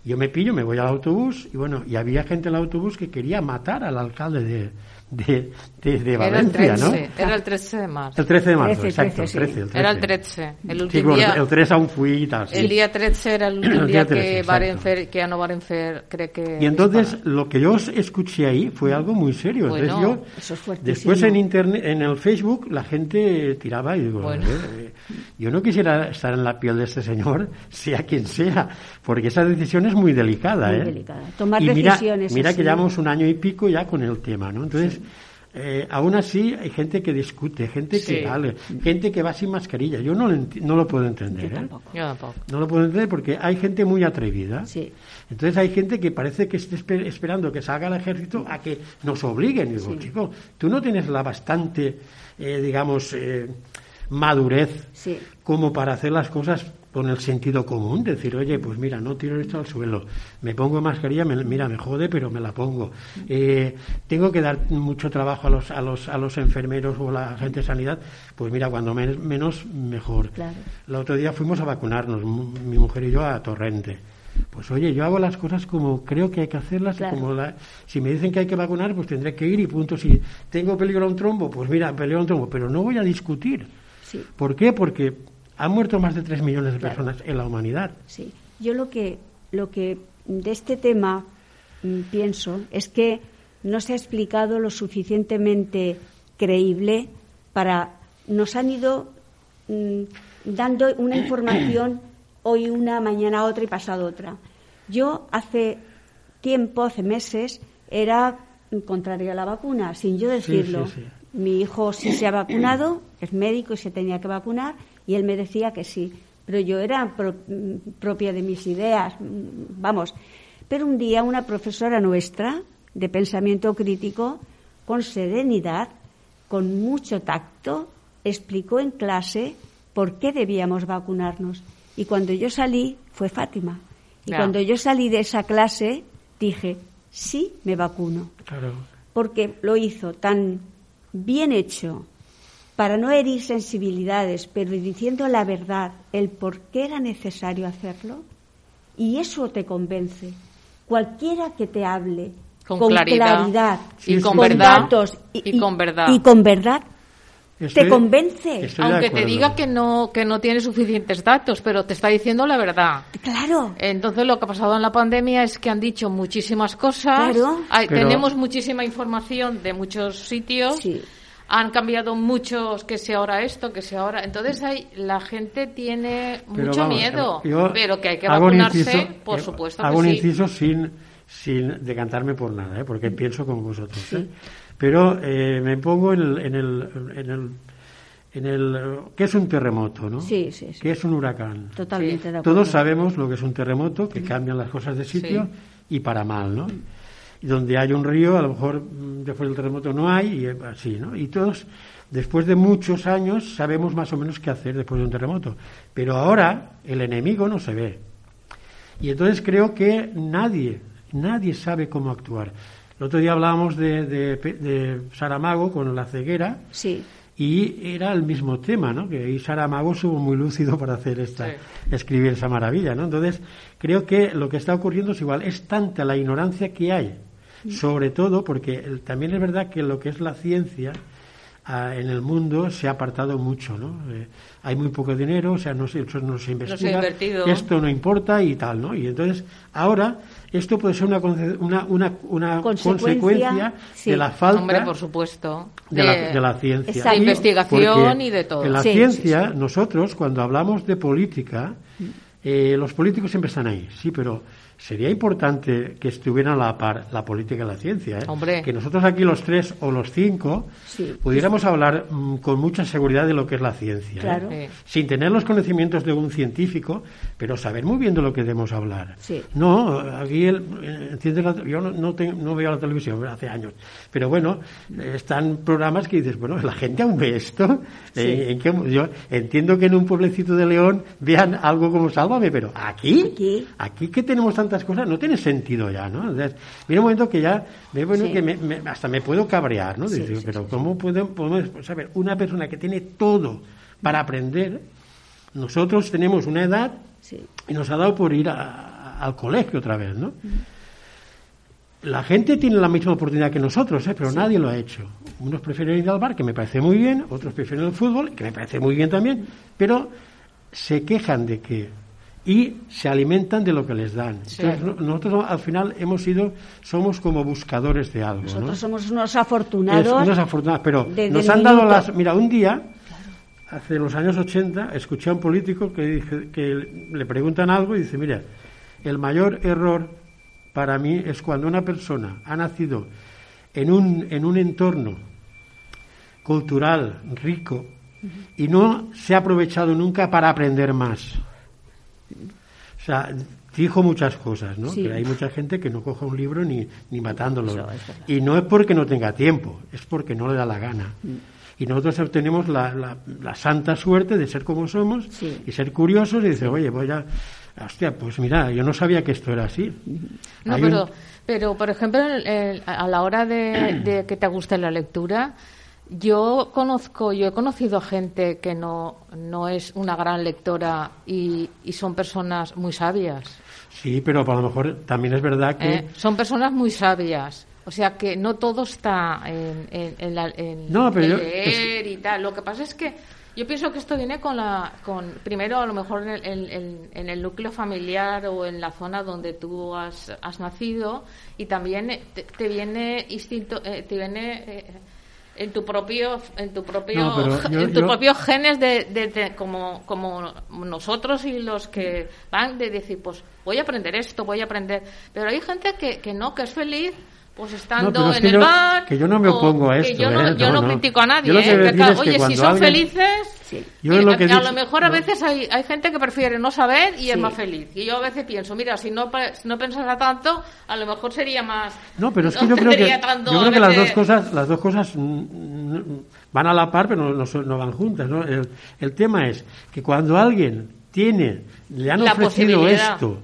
Yo me pillo, me voy al autobús y bueno, y había gente en el autobús que quería matar al alcalde de, de, de, Valencia, ¿no? Era el 13 de marzo. El 13 de marzo, exacto. El 13, el Era el 13. El último día. El 3 aún fui y tal. El día 13 era el [clears throat] último día, que, Barenfer, que Ano Barenfer cree que. Y entonces lo que yo escuché ahí fue algo muy serio. Bueno, yo, después en internet, en el Facebook, la gente tiraba y digo, bueno. Eh, yo no quisiera estar en la piel de este señor, [laughs] sea quien sea, porque esa decisión es muy delicada. Muy ¿eh? delicada. Tomar y decisiones. Mira, mira que llevamos un año y pico ya con el tema, ¿no? Entonces. Eh, aún así hay gente que discute, gente que vale, gente que va sin mascarilla. Yo no lo, no lo puedo entender. ¿eh? No lo puedo entender porque hay gente muy atrevida. Entonces hay gente que parece que esté esperando que salga el ejército a que nos obliguen. Y digo, chico, tú no tienes la bastante, eh, digamos, madurez como para hacer las cosas con el sentido común, decir, oye, pues mira, no tiro esto al suelo, me pongo mascarilla, mira, me jode, pero me la pongo. Eh, tengo que dar mucho trabajo a los, a los, a los enfermeros o a la gente de sanidad, pues mira, cuando menos, mejor. El otro día fuimos a vacunarnos, mi mujer y yo, a Torrente. Pues oye, yo hago las cosas como creo que hay que hacerlas. como si me dicen que hay que vacunar, pues tendré que ir y punto. Si tengo peligro a un trombo, pues mira, peligro a un trombo. Pero no voy a discutir. ¿Por qué? Porque han muerto más de 3 millones de personas en la humanidad. Sí. Yo lo que, lo que de este tema mm, pienso es que no se ha explicado lo suficientemente creíble para. Nos han ido mm, dando una información [clears throat] hoy una, mañana otra y pasado otra. Yo hace tiempo, hace meses, era contraria a la vacuna, sin yo decirlo. Mi hijo sí se ha vacunado, es médico y se tenía que vacunar, y él me decía que sí. Pero yo era propia de mis ideas, vamos. Pero un día una profesora nuestra de pensamiento crítico, con serenidad, con mucho tacto, explicó en clase por qué debíamos vacunarnos. Y cuando yo salí, fue Fátima. Y cuando yo salí de esa clase, dije, sí, me vacuno. Porque lo hizo tan bien hecho, para no herir sensibilidades, pero diciendo la verdad, el por qué era necesario hacerlo, y eso te convence. Cualquiera que te hable con, claridad, y con, verdad, datos y, con verdad, y con verdad te convence. Aunque te diga que no, que no tiene suficientes datos, pero te está diciendo la verdad. Claro. Entonces lo que ha pasado en la pandemia es que han dicho muchísimas cosas. Claro. Tenemos muchísima información de muchos sitios. Han cambiado muchos, que sea ahora esto, que sea ahora. Entonces hay, la gente tiene mucho miedo, pero que hay que vacunarse, por supuesto. Hago un inciso sin, sin decantarme por nada, ¿eh? porque pienso como vosotros. ¿eh? Pero eh, me pongo en el, en el, en el en el ¿qué es un terremoto, no? Sí, sí, sí. ¿Qué es un huracán? Totalmente de Todos sabemos lo que es un terremoto, que cambian las cosas de sitio y para mal, ¿no? Y donde hay un río, a lo mejor mm, después del terremoto no hay y así, ¿no? Y todos después de muchos años sabemos más o menos qué hacer después de un terremoto, pero ahora el enemigo no se ve. Y entonces creo que nadie, nadie sabe cómo actuar. El otro día hablábamos de, de, Saramago con la ceguera. Sí. Y era el mismo tema, ¿no? Que ahí Saramago estuvo muy lúcido para hacer esta, escribir esa maravilla, ¿no? Entonces, creo que lo que está ocurriendo es igual, es tanta la ignorancia que hay, sobre todo porque también es verdad que lo que es la ciencia, en el mundo se ha apartado mucho, ¿no? Eh, hay muy poco dinero, o sea, no se, no se investiga, esto no importa y tal, ¿no? Y entonces ahora esto puede ser una, una, una, una consecuencia, de la falta por supuesto. De, la, ciencia. De investigación y de todo. En la ciencia, nosotros, cuando hablamos de política, eh, los políticos siempre están ahí, sí, pero sería importante que estuvieran a la par la política y la ciencia. ¿eh? Que nosotros aquí los tres o los cinco pudiéramos hablar mm, con mucha seguridad de lo que es la ciencia. ¿eh? Sin tener los conocimientos de un científico, pero saber muy bien de lo que debemos hablar. No, aquí el, yo no, no, veo la televisión hace años, pero bueno, están programas que dices, bueno, la gente aún ve esto. Eh, yo entiendo que en un pueblecito de León vean algo como Sálvame, pero aquí, aquí, aquí que tenemos tantas cosas, no tiene sentido ya, ¿no? Viene un momento que ya, bueno, que hasta me puedo cabrear, ¿no? pero ¿cómo podemos saber? Una persona que tiene todo para aprender, nosotros tenemos una edad y nos ha dado por ir al colegio otra vez, ¿no? La gente tiene la misma oportunidad que nosotros, ¿eh? pero nadie lo ha hecho. Unos prefieren ir al bar, que me parece muy bien, otros prefieren el fútbol, que me parece muy bien también, pero se quejan de que y se alimentan de lo que les dan. nosotros al final hemos sido, somos como buscadores de algo. Nosotros somos unos afortunados. unos afortunados, pero nos han dado las. Mira, un día, hace los años 80, escuché a un político que, que le preguntan algo y dice: Mira, el mayor error para mí es cuando una persona ha nacido en un, en un entorno cultural rico y no se ha aprovechado nunca para aprender más. O sea, dijo muchas cosas, ¿no? Que hay mucha gente que no coja un libro ni, ni matándolo. y no es porque no tenga tiempo, es porque no le da la gana. Mm. Y nosotros tenemos la, la, santa suerte de ser como somos y ser curiosos y decir, oye, voy a... Hostia, pues mira, yo no sabía que esto era así. No, pero, pero, por ejemplo, a la hora de, [clears throat] de que te guste la lectura, yo conozco, yo he conocido gente que no, no es una gran lectora y, son personas muy sabias. Sí, pero a lo mejor también es verdad que... Eh, son personas muy sabias. O sea que no todo está en, en, en, no, pero leer y tal. Lo que pasa es que yo pienso que esto viene con la, con primero a lo mejor en el, núcleo familiar o en la zona donde tú has, has nacido y también te, viene instinto, eh, te viene eh, en tu propio, en tu propio, [laughs] en tus propios genes de, como, como nosotros y los que van de decir, pues voy a aprender esto, voy a aprender. Pero hay gente que, que no, que es feliz pues estando en el bar. Que yo no me opongo a esto. yo no, yo no, critico a nadie. ¿eh? oye, si son felices. Yo a, lo mejor a veces hay, hay gente que prefiere no saber y es más feliz. Y yo a veces pienso, mira, si no, no pensara tanto, a lo mejor sería más. No, pero es que yo [laughs] creo que, yo creo que las dos cosas, las dos cosas van a la par, pero no, no, van juntas. ¿no? El, el tema es que cuando alguien tiene, le han ofrecido esto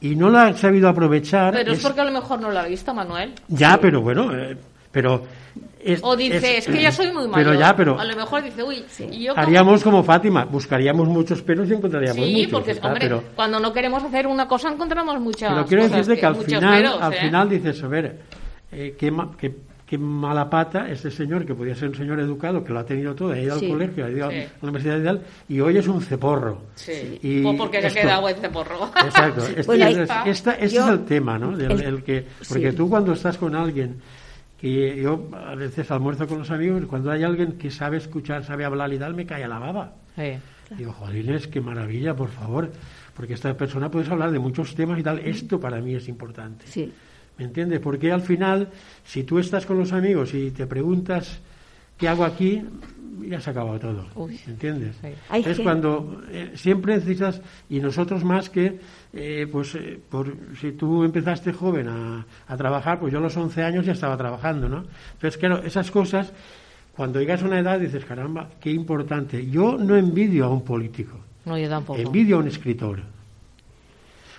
y no lo ha sabido aprovechar. Pero es, porque a lo mejor no lo ha visto, Manuel. Ya, pero bueno, eh, pero. O dice, es, que ya soy muy mayor. Pero ya, pero. A lo mejor dice, uy, yo haríamos como... Fátima, buscaríamos muchos pelos y encontraríamos sí, muchos. Sí, porque, hombre, cuando no queremos hacer una cosa encontramos muchas. Pero quiero decirte que, al final, al ¿eh? final dices, a ver, eh, qué, qué qué mala pata este señor, que podía ser un señor educado, que lo ha tenido todo, ha ido al colegio, ha ido a la universidad y tal, y hoy es un ceporro. Sí, y pues porque se ha quedado el ceporro. [laughs] Exacto. Este, es el tema, ¿no? El, que, porque tú cuando estás con alguien, que yo a veces almuerzo con los amigos, cuando hay alguien que sabe escuchar, sabe hablar y tal, me cae a la baba. Digo, jodines, qué maravilla, por favor, porque esta persona puedes hablar de muchos temas y tal, esto para mí es importante. Sí. ¿Me entiendes? Porque al final, si tú estás con los amigos y te preguntas qué hago aquí, ya se ha acabado todo. ¿Me entiendes? Es cuando eh, siempre necesitas, y nosotros más que, eh, pues, eh, por, si tú empezaste joven a, a, trabajar, pues yo a los 11 años ya estaba trabajando, ¿no? Entonces, claro, esas cosas, cuando llegas a una edad dices, caramba, qué importante. Yo no envidio a un político. No, yo tampoco. Envidio a un escritor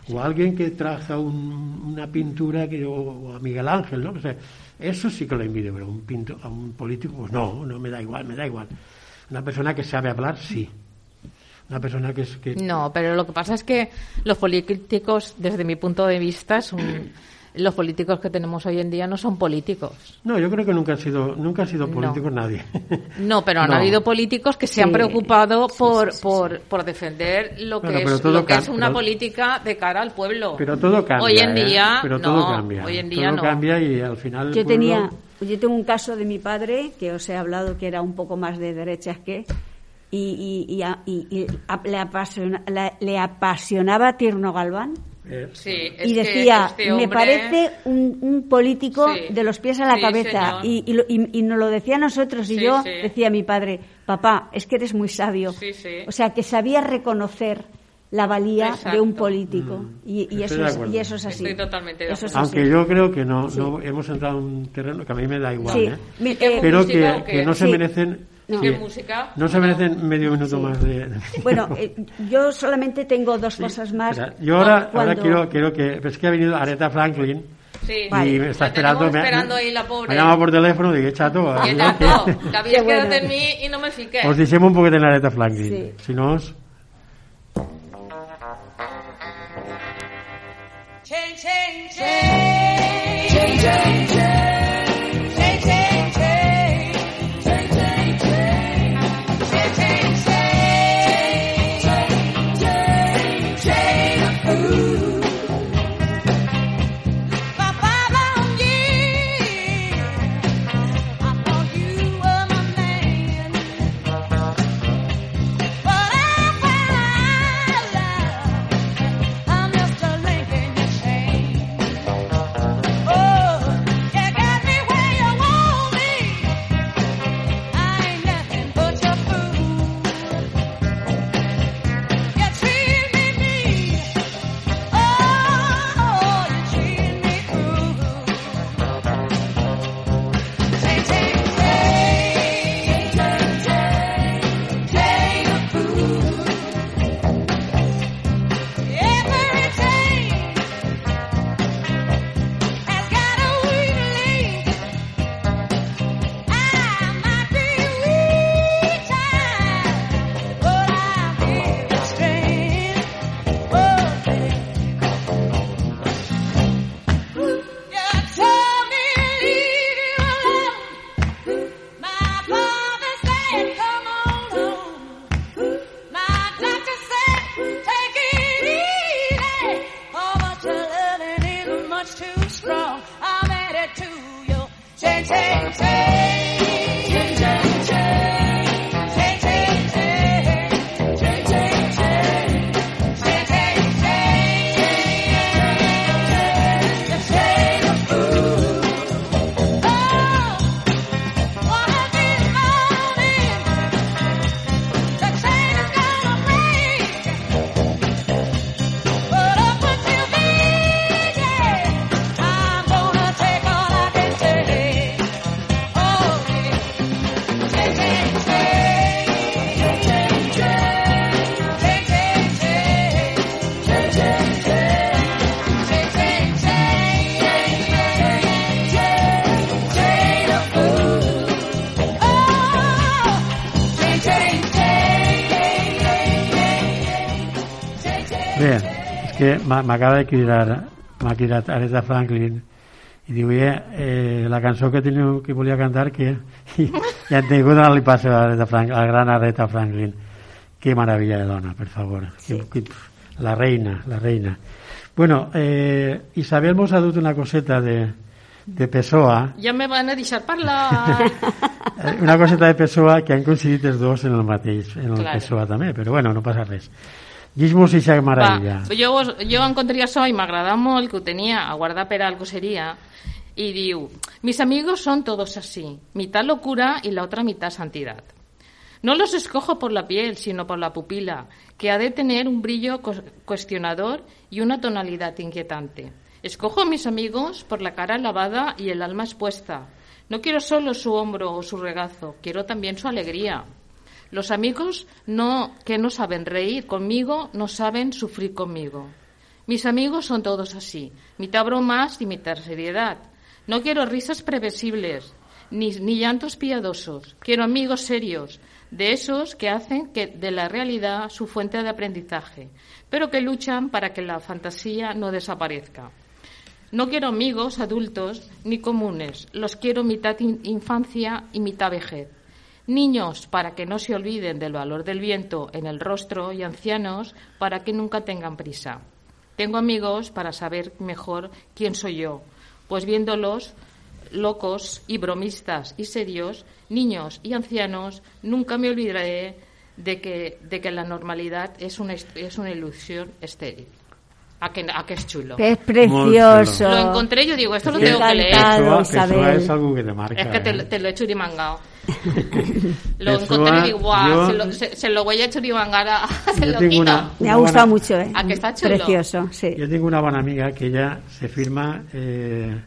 o alguien que traza una pintura que, o, a Miguel Ángel, ¿no? O sea, eso sí que lo envidio, pero un a un político, pues no, no me da igual, me da igual. Una persona que sabe hablar, sí. Una persona que es que... No, pero lo que pasa es que los políticos, desde mi punto de vista, son los políticos que tenemos hoy en día no son políticos. No, yo creo que nunca han sido, nunca han sido políticos nadie. [laughs] No, pero han habido políticos que se han preocupado por, por, por, defender lo que, es, lo que es una política de cara al pueblo. Pero todo cambia. Hoy en ¿eh? día, pero todo cambia. Hoy en día todo cambia y al final. Yo tenía, yo tengo un caso de mi padre que os he hablado que era un poco más de derechas que y, y, y, le, le apasionaba Tierno Galván y decía, este me parece un, político de los pies a la cabeza. Y, y, nos lo decía a nosotros. Y yo decía a mi padre, papá, es que eres muy sabio. O sea, que sabía reconocer la valía de un político. Mm. Y, eso es, y eso es así. Aunque yo creo que no, no, hemos entrado en un terreno que a mí me da igual. ¿eh? Pero que, que no se merecen no. se merecen medio minuto más de... [laughs] Bueno, eh, yo solamente tengo dos cosas más. yo ahora, ahora quiero, quiero que... Es que ha venido Aretha Franklin. Sí. Y me está esperando. esperando ahí la pobre. Me llama por teléfono y dice, chato. [laughs] ¿Qué chato? Que habías quedado en mí y no me fiqué. Os decimos un poquito en Aretha Franklin. Si no os... Change, change. Change, change, change. too strong. I'm it to you. Change, change, change. M'acaba de cridar m'ha cridat Aretha Franklin i diu, eh, eh, la cançó que teniu que volia cantar que i, i han tingut una li passa a Aretha Franklin, la gran Aretha Franklin. Que maravilla de dona, per favor. Sí. que, que, la reina, la reina. Bueno, eh, Isabel mos ha dut una coseta de, de Pessoa. Ja me van a deixar parlar. [laughs] Una coseta de Pessoa que han coincidit els dos en el mateix en el claro. Pessoa també, però bueno, no passa res Maravilla. Va, jo, jo encontraria això i m'agrada molt que ho tenia a guardar per algo seria y diu, mis amigos son todos así, mitad locura y la otra mitad santidad. No los escojo por la piel, sino por la pupila, que ha de tener un brillo cuestionador y una tonalidad inquietante. Escojo a mis amigos por la cara lavada y el alma expuesta. No quiero solo su hombro o su regazo, quiero también su alegría, los amigos que no saben reír conmigo no saben sufrir conmigo. Mis amigos son todos así, mitad bromas y mitad seriedad. No quiero risas previsibles, ni, ni llantos piadosos. Quiero amigos serios, de esos que hacen que de la realidad su fuente de aprendizaje, pero que luchan para que la fantasía no desaparezca. No quiero amigos adultos ni comunes, los quiero mitad infancia y mitad vejez. Niños para que no se olviden del valor del viento en el rostro y ancianos para que nunca tengan prisa. Tengo amigos para saber mejor quién soy yo, pues viéndolos locos y bromistas y serios, niños y ancianos, nunca me olvidaré de que, de que la normalidad es una, es una ilusión estéril. A que, a que es chulo. Es precioso. Lo encontré yo digo, esto lo tengo que leer. es algo que te marca. Es que te, ¿eh? te lo he churimangado. [laughs] lo encontré y digo, guau, se, lo, se, se, lo voy a churimangar a, [laughs] se lo quito. Una, Me ha gustado buena, mucho, ¿eh? A que está chulo. Precioso, sí. Yo tengo una buena amiga que ella se firma eh,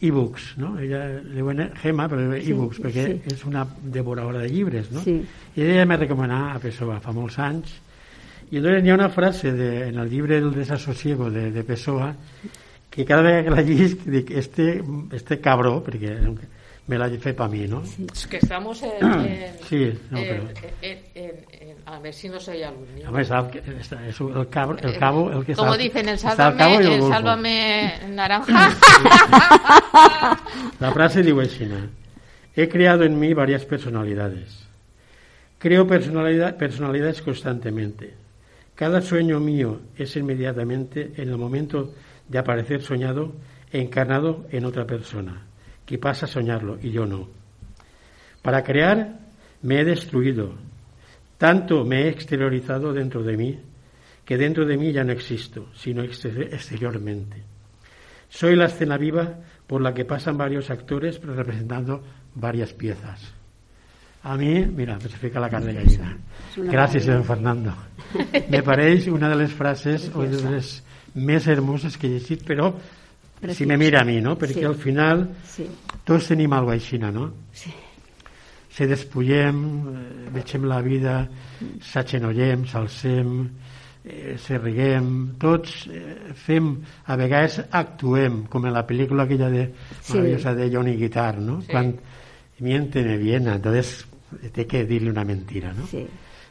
e-books, ¿no? Ella le pone Gema, pero e-books, sí, perquè sí. és una devoradora de llibres, no? Sí. I ella me recomanava a Pessoa fa molts anys entonces hi ha una frase de, en el llibre El desasosiego de, de Pessoa que cada vegada que la llisc dic, este, este cabró, perquè me la fet para mí, ¿no? Es que estamos en... en [clears throat] sí, no, en, en, a ver si no soy niño. A ver, es el, cabo, el cabo, el que Como sabe, dicen, el sálvame, el, el sálvame [laughs] naranja. [laughs] la frase digo així, he creado en mí varias personalidades. Creo personalidad, personalidades constantemente. Cada sueño mío es inmediatamente en el momento de aparecer soñado encarnado en otra persona que pasa a soñarlo y yo no. Para crear me he destruido, tanto me he exteriorizado dentro de mí, que dentro de mí ya no existo, sino exteriormente. Soy la escena viva por la que pasan varios actores representando varias piezas. A mí, mira, me se fica la carne gallina. Gràcies, don Fernando. [laughs] Me pareix una de les frases o de les més hermoses que he llegit, però Preciós. si me mira a mi, no? Perquè sí. al final sí. tots tenim alguna cosa així, no? Sí. Se despullem, eh, vegem la vida, s'axenollem, s'alcem, eh, se riguem, tots eh, fem, a vegades actuem, com en la pel·lícula aquella de, sí. maravillosa de Johnny Guitar, no? Sí. Quan miénteme bien, entonces té que dir-li una mentira, no? Sí.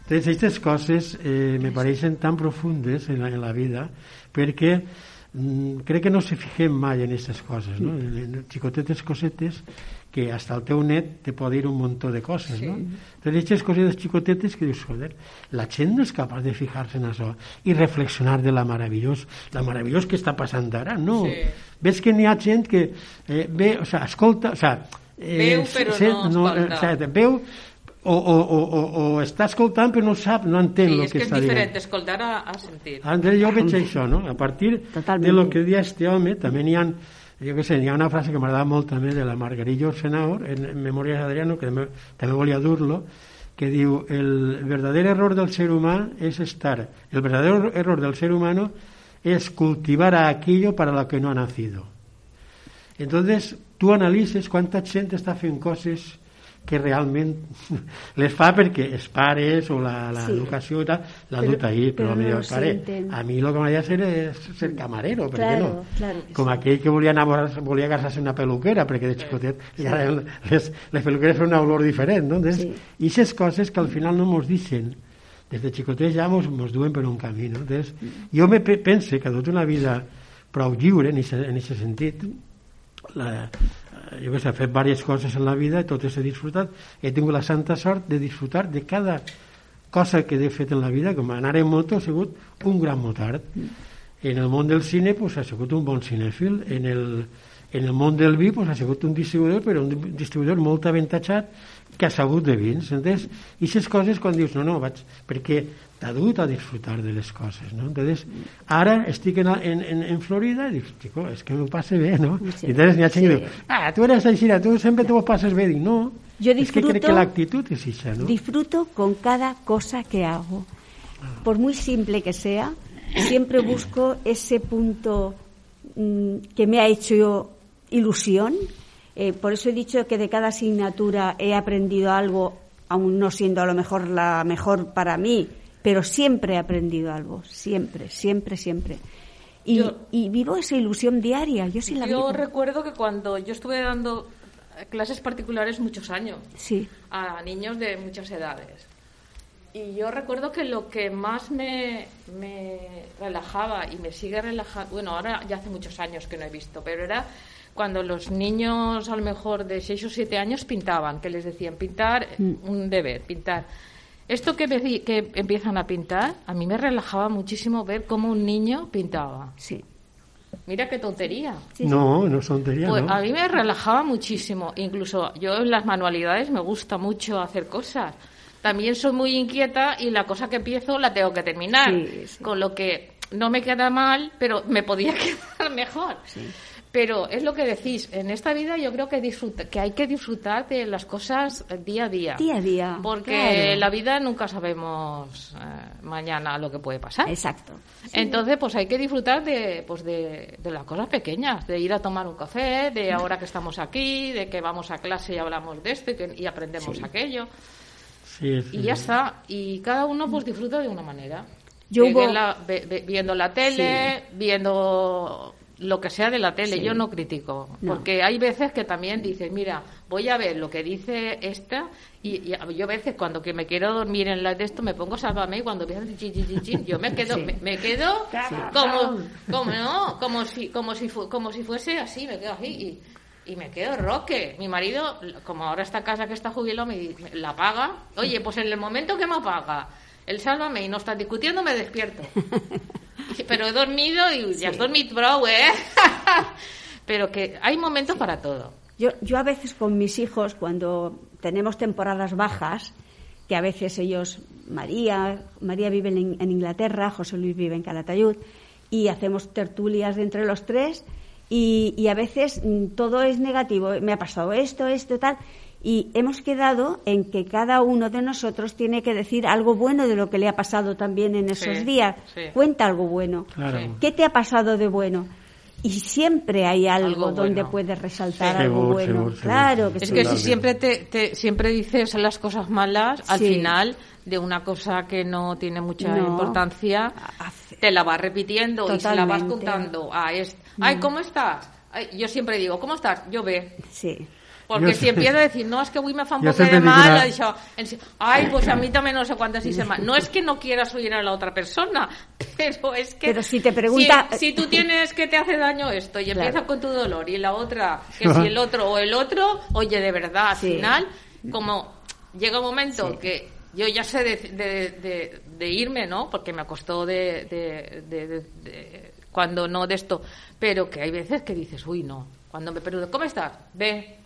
Entonces, aquestes coses eh, me pareixen tan profundes en la, en la vida perquè mm, crec que no se fixem mai en aquestes coses, no? En, en xicotetes cosetes que hasta el teu net te pot dir un muntó de coses, sí. no? Entonces, aquestes cosetes xicotetes que dius, joder, la gent no és capaç de fijar-se en això i reflexionar de la meravellós, la meravellós que està passant ara, no? Sí. Ves que n'hi ha gent que eh, ve, o sea, escolta, o sea, eh, veu però se, no, no escolta. O sea, veu o, o, o, o, o està escoltant però no sap, no entén sí, el que, que està dient. Sí, és diferent diferent escoltar a, a sentir. André, jo veig això, no? A partir Totalment. de lo que dia este home, també n'hi ha jo què sé, hi ha una frase que m'agrada molt també de la Margarillo Senaor, en, en Memòries d'Adriano, que també, també volia dur-lo, que diu, el verdadero error del ser humano es estar, el verdadero error del ser humano es cultivar a aquello para lo que no ha nacido. Entonces, tú analices cuánta gente està fent coses que realment [laughs] les fa perquè els pares o l'educació sí. i tal l'ha dut ahir, però, però no pare, a mi el que m'agradaria ser és ser camarero, per claro, no? Claro, Com sí. aquell que volia anar volia casar-se una peluquera, perquè de xicotet sí. ja les, les peluqueres fan una olor diferent, no? Entonces, sí. I aquestes coses que al final no mos deixen des de xicotets ja mos, mos duen per un camí, no? Entonces, jo me pense que dut una vida prou lliure en aquest sentit, la, jo que sé, he fet diverses coses en la vida i totes he disfrutat. He tingut la santa sort de disfrutar de cada cosa que he fet en la vida, com anar en moto ha sigut un gran motard. En el món del cine pues, ha sigut un bon cinèfil, en el, en el món del vi pues, ha sigut un distribuïdor, però un distribuïdor molt avantatjat que ha sabut de vins. Entens? I aquestes coses quan dius, no, no, vaig, perquè t'ha dut a disfrutar de les coses, no? Entonces, ara estic en, en, en, en Florida i dic, chico, és que m'ho passe bé, no? Sí. I entonces n'hi ha gent sí. que diu, ah, tu eres així, tu sempre te ho passes bé. Dic, no, Yo disfruto, es que crec que l'actitud és això, no? Disfruto con cada cosa que hago. Por muy simple que sea, siempre busco ese punto mmm, que me ha hecho ilusión. Eh, por eso he dicho que de cada asignatura he aprendido algo, aún no siendo a lo mejor la mejor para mí, pero siempre he aprendido algo, siempre, siempre, siempre. Y, yo, y vivo esa ilusión diaria, yo sí la yo vivo. recuerdo que cuando yo estuve dando clases particulares muchos años sí. a niños de muchas edades. Y yo recuerdo que lo que más me, me relajaba y me sigue relajando, bueno, ahora ya hace muchos años que no he visto, pero era cuando los niños a lo mejor de 6 o 7 años pintaban, que les decían pintar, mm. un deber, pintar. Esto que, me, que empiezan a pintar, a mí me relajaba muchísimo ver cómo un niño pintaba. Sí. Mira qué tontería. Sí, no, no es tontería. Pues ¿no? A mí me relajaba muchísimo. Incluso yo en las manualidades me gusta mucho hacer cosas. También soy muy inquieta y la cosa que empiezo la tengo que terminar. Sí, con lo que no me queda mal, pero me podía [laughs] quedar mejor. Pero es lo que decís, en esta vida yo creo que, disfruta, que hay que disfrutar de las cosas día a día. Día a día. Porque claro. la vida nunca sabemos eh, mañana lo que puede pasar. Exacto. Sí. Entonces, pues hay que disfrutar de, pues de, de, las cosas pequeñas, de ir a tomar un café, de ahora que estamos aquí, de que vamos a clase y hablamos de esto y, que, y aprendemos sí. aquello. Sí, y ya está. Y cada uno pues disfruta de una manera. Yo hubo... la, viendo la tele, viendo lo que sea de la tele, sí. yo no critico, no. porque hay veces que también dices, mira, voy a ver lo que dice esta y, y yo a veces cuando que me quiero dormir en la de esto me pongo sálvame y cuando empieza chin, chin, chin, yo me quedo, sí. me, me, quedo sí. como, como no, como si, como si, fu, como si fuese así, me quedo así y, y me quedo roque. Mi marido, como ahora está en casa que está jubilado, me, me la paga. Oye, pues en el momento que me apaga el sálvame y no está discutiendo, me despierto. [laughs] Pero he dormido y ya has dormido, bro, ¿eh? [laughs] Pero que hay momentos para todo. Yo, yo a veces con mis hijos, cuando tenemos temporadas bajas, que a veces ellos, María, María vive en, en Inglaterra, José Luis vive en Calatayud, y hacemos tertulias de entre los tres, y, y, a veces mm, todo es negativo. Me ha pasado esto, esto, tal. Y hemos quedado en que cada uno de nosotros tiene que decir algo bueno de lo que le ha pasado también en esos sí, días. Sí. Cuenta algo bueno. Claro. ¿Qué te ha pasado de bueno? Y siempre hay algo, Algo donde puedes resaltar Sí. algo Seguro, bueno. seguro, seguro. claro que Es sí. que si siempre te, te- siempre dices las cosas malas, al Sí. final de una cosa que no tiene mucha No. importancia, Hace- te la vas repitiendo y se la vas contando a este. Ay, ¿cómo estás? Ay, yo siempre digo, ¿cómo estás? Yo ve. Sí. Porque si empieza a decir, no, es que hoy me fa un poco de mal, una... això, ay, pues a mí también no sé cuántas hice mal. No es que no quieras oír a la otra persona, [laughs] pero es que... Pero si te pregunta... Si, tú tienes que te hace daño esto y empieza con tu dolor y la otra, que si el otro o el otro, oye, de verdad, al final, como llega un momento que yo ya sé de, de, irme, ¿no? Porque me costó de, de, cuando no de esto, pero que hay veces que dices, uy, no, cuando me pregunto, ¿cómo estás? Ve.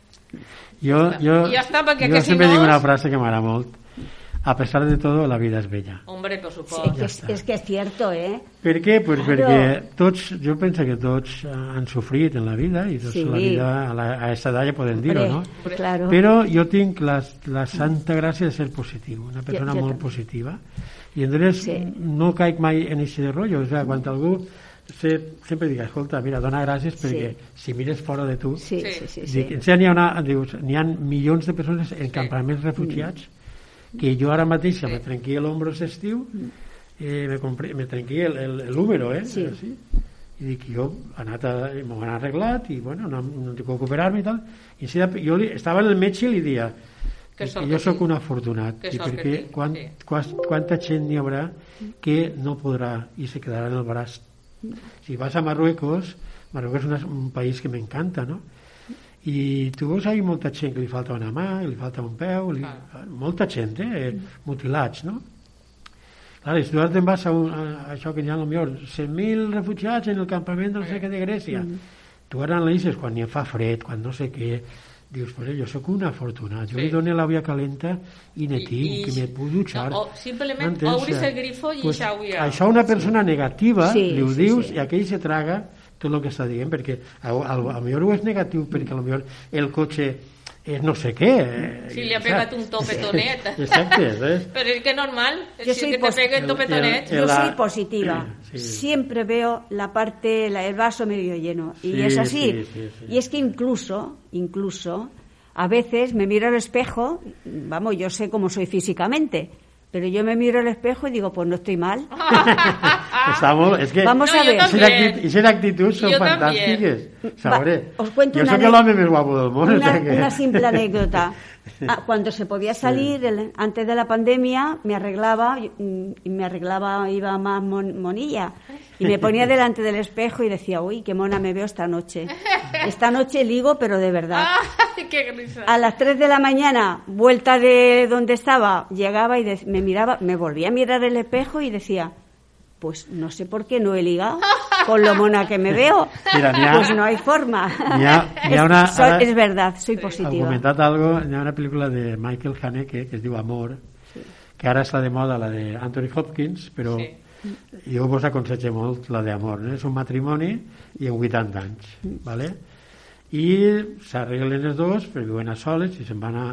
Yo, yo, yo siempre digo una frase que me hará molt, a pesar de todo, la vida és bella. Hombre, per supuesto. Sí, és, és que és cierto, eh? Per què? Pues claro. perquè tots, jo penso que tots han sofrit en la vida i tots sí. la vida a, la, a edat ja podem dir-ho, no? Claro. Però jo tinc la, la santa gràcia de ser positiu, una persona jo, jo molt també. positiva i entonces sí. no caic mai en aquest rotllo, o sea, quan algú se, sempre dic, escolta, mira, dona gràcies perquè sí. si mires fora de tu sí, sí, sí, sí. dic, n'hi ha, ha milions de persones en campaments refugiats mm que jo ara mateix sí. me trenqui l'ombro estiu eh, me, compré, me trenqui número eh? sí. sí. i dic jo anat a, m'ho han arreglat i bueno, no, no tinc que operar-me i tal i si, jo li, estava en el metge i li dia que, que jo sóc un afortunat i perquè quan, sí. quant, quanta gent n'hi haurà que no podrà i se quedarà en el braç si vas a Marruecos Marruecos és un, país que m'encanta no? i tu veus ahir molta gent que li falta una mà, li falta un peu, li... Ah. molta gent, eh? mutilats, no? Clar, si tu te'n vas a, un, a, això que hi ha millor 100.000 refugiats en el campament del segle de Grècia, mm. tu ara analitzes quan hi fa fred, quan no sé què, dius, pues jo sóc una afortunat, jo sí. li dono la via calenta i ne tinc, que me puc dutxar. No, o simplement obris el grifo i pues, ja Això una persona negativa sí, li ho sí, dius sí. i aquell se traga tot el que està dient, perquè a, a, a millor ho és negatiu perquè a millor el cotxe és no sé què. Si li ha pegat un topetonet. [laughs] Exacte. ¿sabes? Pero es que normal, yo soy que te pegue topetonet. Yo soy positiva. [clears throat] Sí. Siempre veo la parte, el vaso medio lleno. Y sí, es así. Sí, y es que incluso, incluso, a veces me miro al espejo, vamos, yo sé cómo soy físicamente, pero yo me miro al espejo y digo, pues no estoy mal. [laughs] Estamos, es que Vamos a ver. Esas actitudes son fantásticas. Sabré. os cuento yo una soy más guapo del mundo. Una, o sea que... una simple anécdota. [laughs] Ah, cuando se podía salir, el, antes de la pandemia, me arreglaba, y me arreglaba, iba más mon, monilla. Y me ponía [laughs] delante del espejo y decía, uy, qué mona me veo esta noche. Esta noche ligo, pero de verdad. qué. A las 3 de la mañana, vuelta de donde estaba, llegaba y me miraba, me volvía a mirar el espejo y decía, pues no sé por qué no he ligado con lo mona que me veo. Mira, ha, pues no hay forma. Ha, ha una, es, soy, es verdad, soy sí. positiva. Ha comentat algo, hi ha una pel·lícula de Michael Haneke que es diu Amor, sí. que ara està de moda la de Anthony Hopkins, però sí jo vos aconsello molt la d'amor no? és un matrimoni i en 80 anys vale? i s'arreglen els dos però viuen a soles i se'n van a,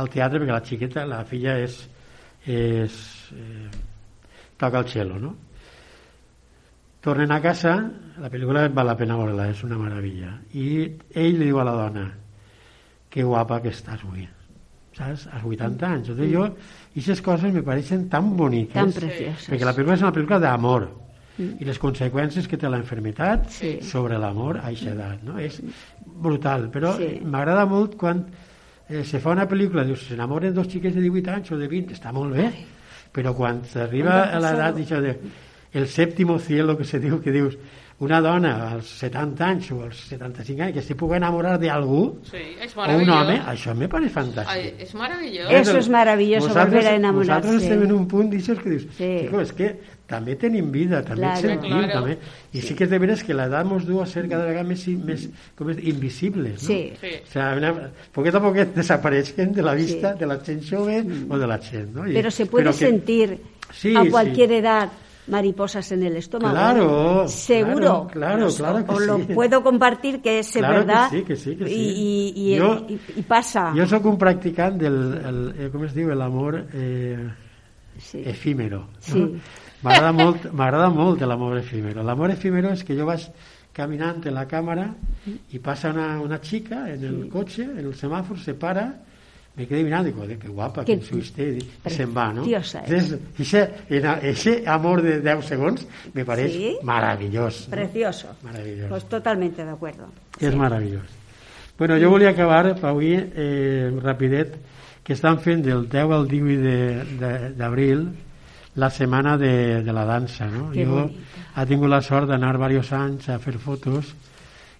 al teatre perquè la xiqueta, la filla és, és eh, toca el cello no? Tornen a casa la pel·lícula val la pena veure-la és una meravella i ell li diu a la dona que guapa que estàs avui saps? als 80 anys Entonces, jo i aquestes coses me pareixen tan boniques. Tan precioses. Perquè la pel·lícula és una pel·lícula d'amor. Mm. I les conseqüències que té la enfermitat sí. sobre l'amor a aquesta edat. No? És brutal. Però sí. m'agrada molt quan eh, se fa una pel·lícula, dius, s'enamoren dos xiquets de 18 anys o de 20, està molt bé. Però quan s'arriba a l'edat de el sèptimo cielo que se diu, que dius, una dona als 70 anys o als 75 anys que s'hi pugui enamorar d'algú sí, o un home, això me pareix fantàstic. Ai, és meravellós. Eso es maravilloso, volver a enamorarse. Nosaltres estem en un punt d'això que dius, sí. és que també tenim vida, també claro, sentim, claro. també. I sí. sí que és de veres que l'edat ens du a ser cada vegada més, més com és, invisibles, no? Sí. sí. O sea, una, poquet a poquet [laughs] desapareixen de la vista sí. de la gent jove mm. o de la gent, no? I, Pero se puede que, sentir sí, a cualquier sí. edad mariposas en el estómago. Claro, seguro. Claro, claro, que os lo puedo compartir que es verdad. Que sí, que sí, que sí. Y, y, y, y pasa. Jo sóc un practicant del, el, el, com es diu, l'amor eh, sí. efímero. Sí. M'agrada [laughs] molt, m'agrada molt l'amor efímero. L'amor efímero és que jo vaig caminant en la càmera i passa una, una xica en el sí. cotxe, en el semàfor, se para me quedé mirando y digo, qué guapa, que soy usted, y se va, ¿no? Entonces, ese, ese amor de 10 segundos me parece ¿Sí? maravilloso. Precioso. Maravilloso. Pues totalmente de acuerdo. Es sí. maravilloso. Bueno, jo volia acabar, avui, eh, rapidet, que estan fent del 10 al 18 d'abril la setmana de, de la dansa, no? Que jo he tingut la sort d'anar diversos anys a fer fotos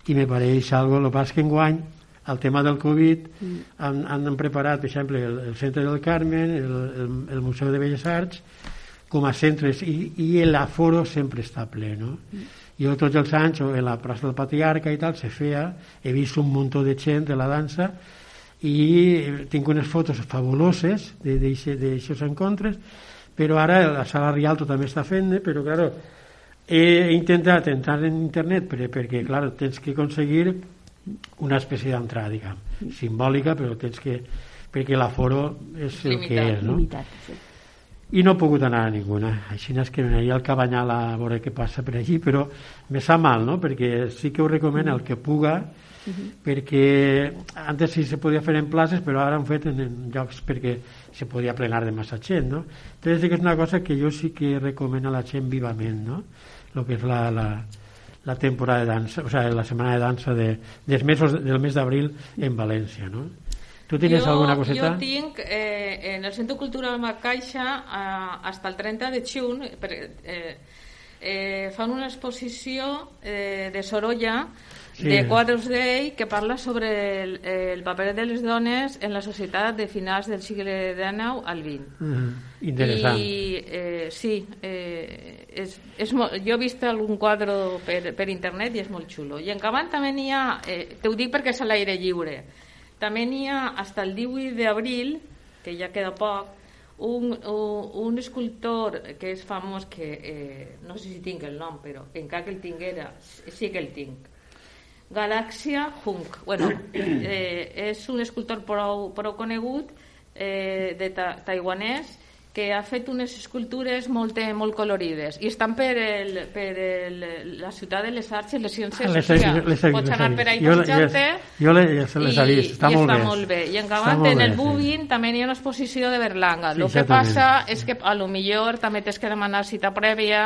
i me pareix algo, que passa que enguany el tema del Covid mm. han, han preparat, per exemple, el, el Centre del Carmen, el, el, el Museu de Belles Arts, com a centres, i, i l'aforo sempre està ple, no? Mm. Jo tots els anys, en la plaça del Patriarca i tal, se feia, he vist un muntó de gent de la dansa i tinc unes fotos fabuloses d'aixòs encontres, però ara la sala Rialto també està fent però claro, he intentat entrar en internet per, perquè clar, tens que aconseguir una espècie d'entrada, diguem, simbòlica, però tens que perquè l'aforo és el Limitat. que és, no? Limitat, sí. I no he pogut anar a ninguna. Així és que m'aniria al Cabanyal a veure què passa per allí, però me sap mal, no? Perquè sí que ho recomano el que puga, uh -huh. perquè antes sí se podia fer en places, però ara han fet en, en llocs perquè se podia plenar de massa gent, no? Entonces, que és una cosa que jo sí que recomano a la gent vivament, no? Lo que és la, la, la temporada de dansa, o sea, la setmana de dansa de, dels mesos, del mes d'abril en València, no? Tu tens alguna coseta? Jo tinc eh, en el Centre Cultural Macaixa eh, hasta el 30 de juny eh, eh, fan una exposició eh, de Sorolla sí. de quadros d'ell que parla sobre el, el paper de les dones en la societat de finals del segle XIX al XX. Mm -hmm. Interessant. I eh, sí, eh, és, és molt, jo he vist algun quadre per, per internet i és molt xulo. I en Cabant també n'hi ha, eh, te ho dic perquè és a l'aire lliure, també n'hi ha fins el 18 d'abril, que ja queda poc, un, un, un escultor que és famós que eh, no sé si tinc el nom però encara que el tinguera sí que el tinc Galàxia Hunk. Bueno, [clears throat] eh, és un escultor prou, prou conegut eh, de ta taiwanès que ha fet unes escultures molt, molt colorides i estan per, el, per el, la ciutat de les arts i les ciències les, socials. Les, les, Pots anar per ahí passant-te jo les, les he vist, està, i molt, està bé. molt bé. I en Gavant, en el Bubin, sí. també hi ha una exposició de Berlanga. Sí, el que passa és que a lo millor també tens que demanar cita prèvia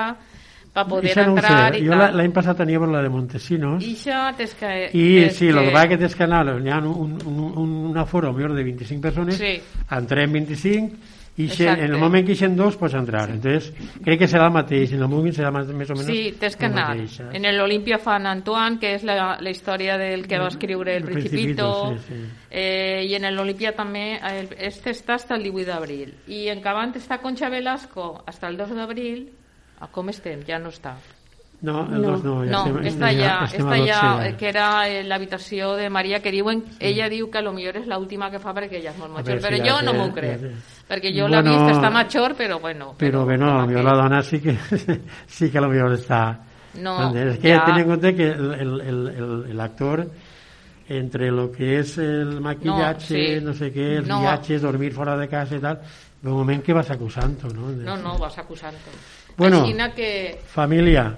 para poder no entrar sé. i jo l'any passat tenia per la de Montesinos i això tens que i sí, el que va que tens que anar hi ha un, un, un, un aforo millor de 25 persones sí. entrem 25 i xe, en el moment que hi dos pots entrar entonces crec que serà el mateix en el moment serà més o menys sí, tens que anar mateix, eh? en l'Olimpia fan Antoine que és la, la història del que va escriure el, el Principito, Principito sí, sí. Eh, i en l'Olimpia també el, este està hasta el 18 d'abril i en Cabant està Concha Velasco hasta el 2 d'abril a com estem? Ja no està. No, el no, no, ja no estem, està ja, està ja, que era l'habitació de Maria, que diuen, sí. ella diu que a lo millor és l'última que fa perquè ella és molt major, però jo no m'ho crec, perquè jo bueno, l'he vist, està major, però bueno. Però, però bueno, a la dona sí que, [laughs] sí que a lo millor està... No, es que ja... ten en compte que l'actor entre lo que és el maquillatge, no, sí. no sé què, els no. viatges, dormir fora de casa i tal, de moment que vas acusant-ho, no? No, no, vas acusant-ho. Bueno, que... família,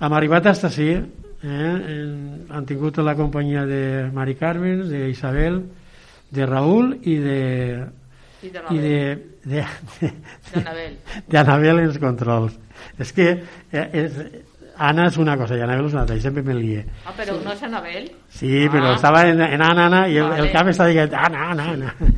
hem arribat a sí, eh? han tingut la companyia de Mari Carmen, d'Isabel, de Raül i de... I de, i de, de, de, de Anabel en els controls. És que eh, és, Anna és una cosa i Anabel és una altra, i sempre me lie. Ah, però sí. no és Anabel? Sí, ah. però estava en, en Anna, Anna, i el, vale. el cap està dient Anna, Anna, Anna.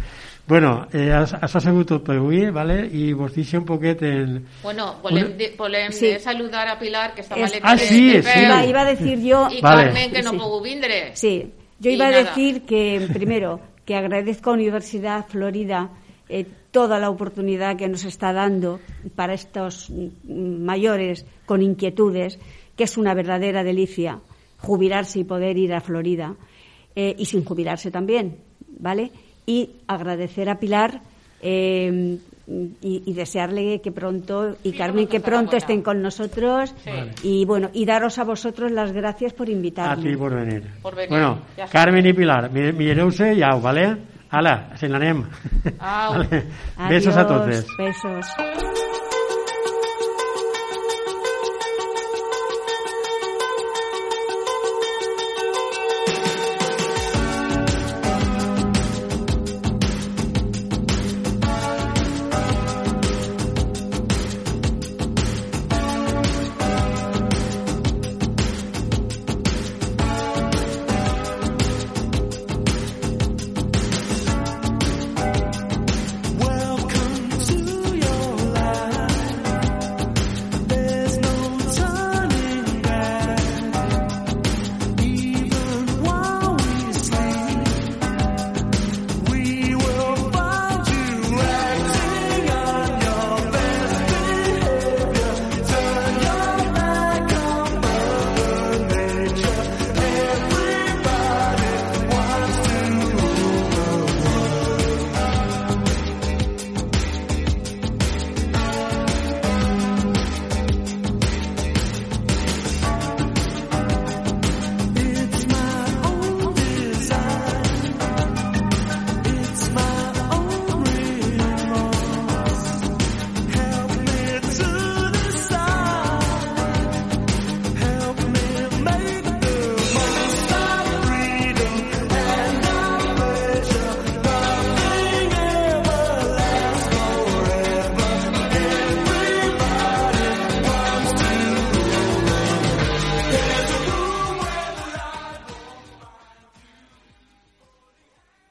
Bueno, eh, això ha sigut tot per avui, ¿vale? i vos deixo un poquet en... Bueno, volem, una... de, volem sí. saludar a Pilar, que està es... Ah, sí, sí. Iba, iba a decir yo... Y vale. Carmen, que no sí. pudo vindre. Sí, yo iba y a nada. decir que, primero, que agradezco a Universidad Florida eh, toda la oportunidad que nos está dando para estos mayores con inquietudes, que es una verdadera delicia jubilarse y poder ir a Florida, eh, y sin jubilarse también, ¿vale?, y agradecer a Pilar eh, y, y, desearle que pronto y sí, Carmen que pronto estén con nosotros sí. y bueno y daros a vosotros las gracias por invitarme. A ti por venir. Por venir. Bueno, Carmen y Pilar, mireu-se ja, vale? Ala, se n'anem. [laughs] Vale. Besos a totes. Besos.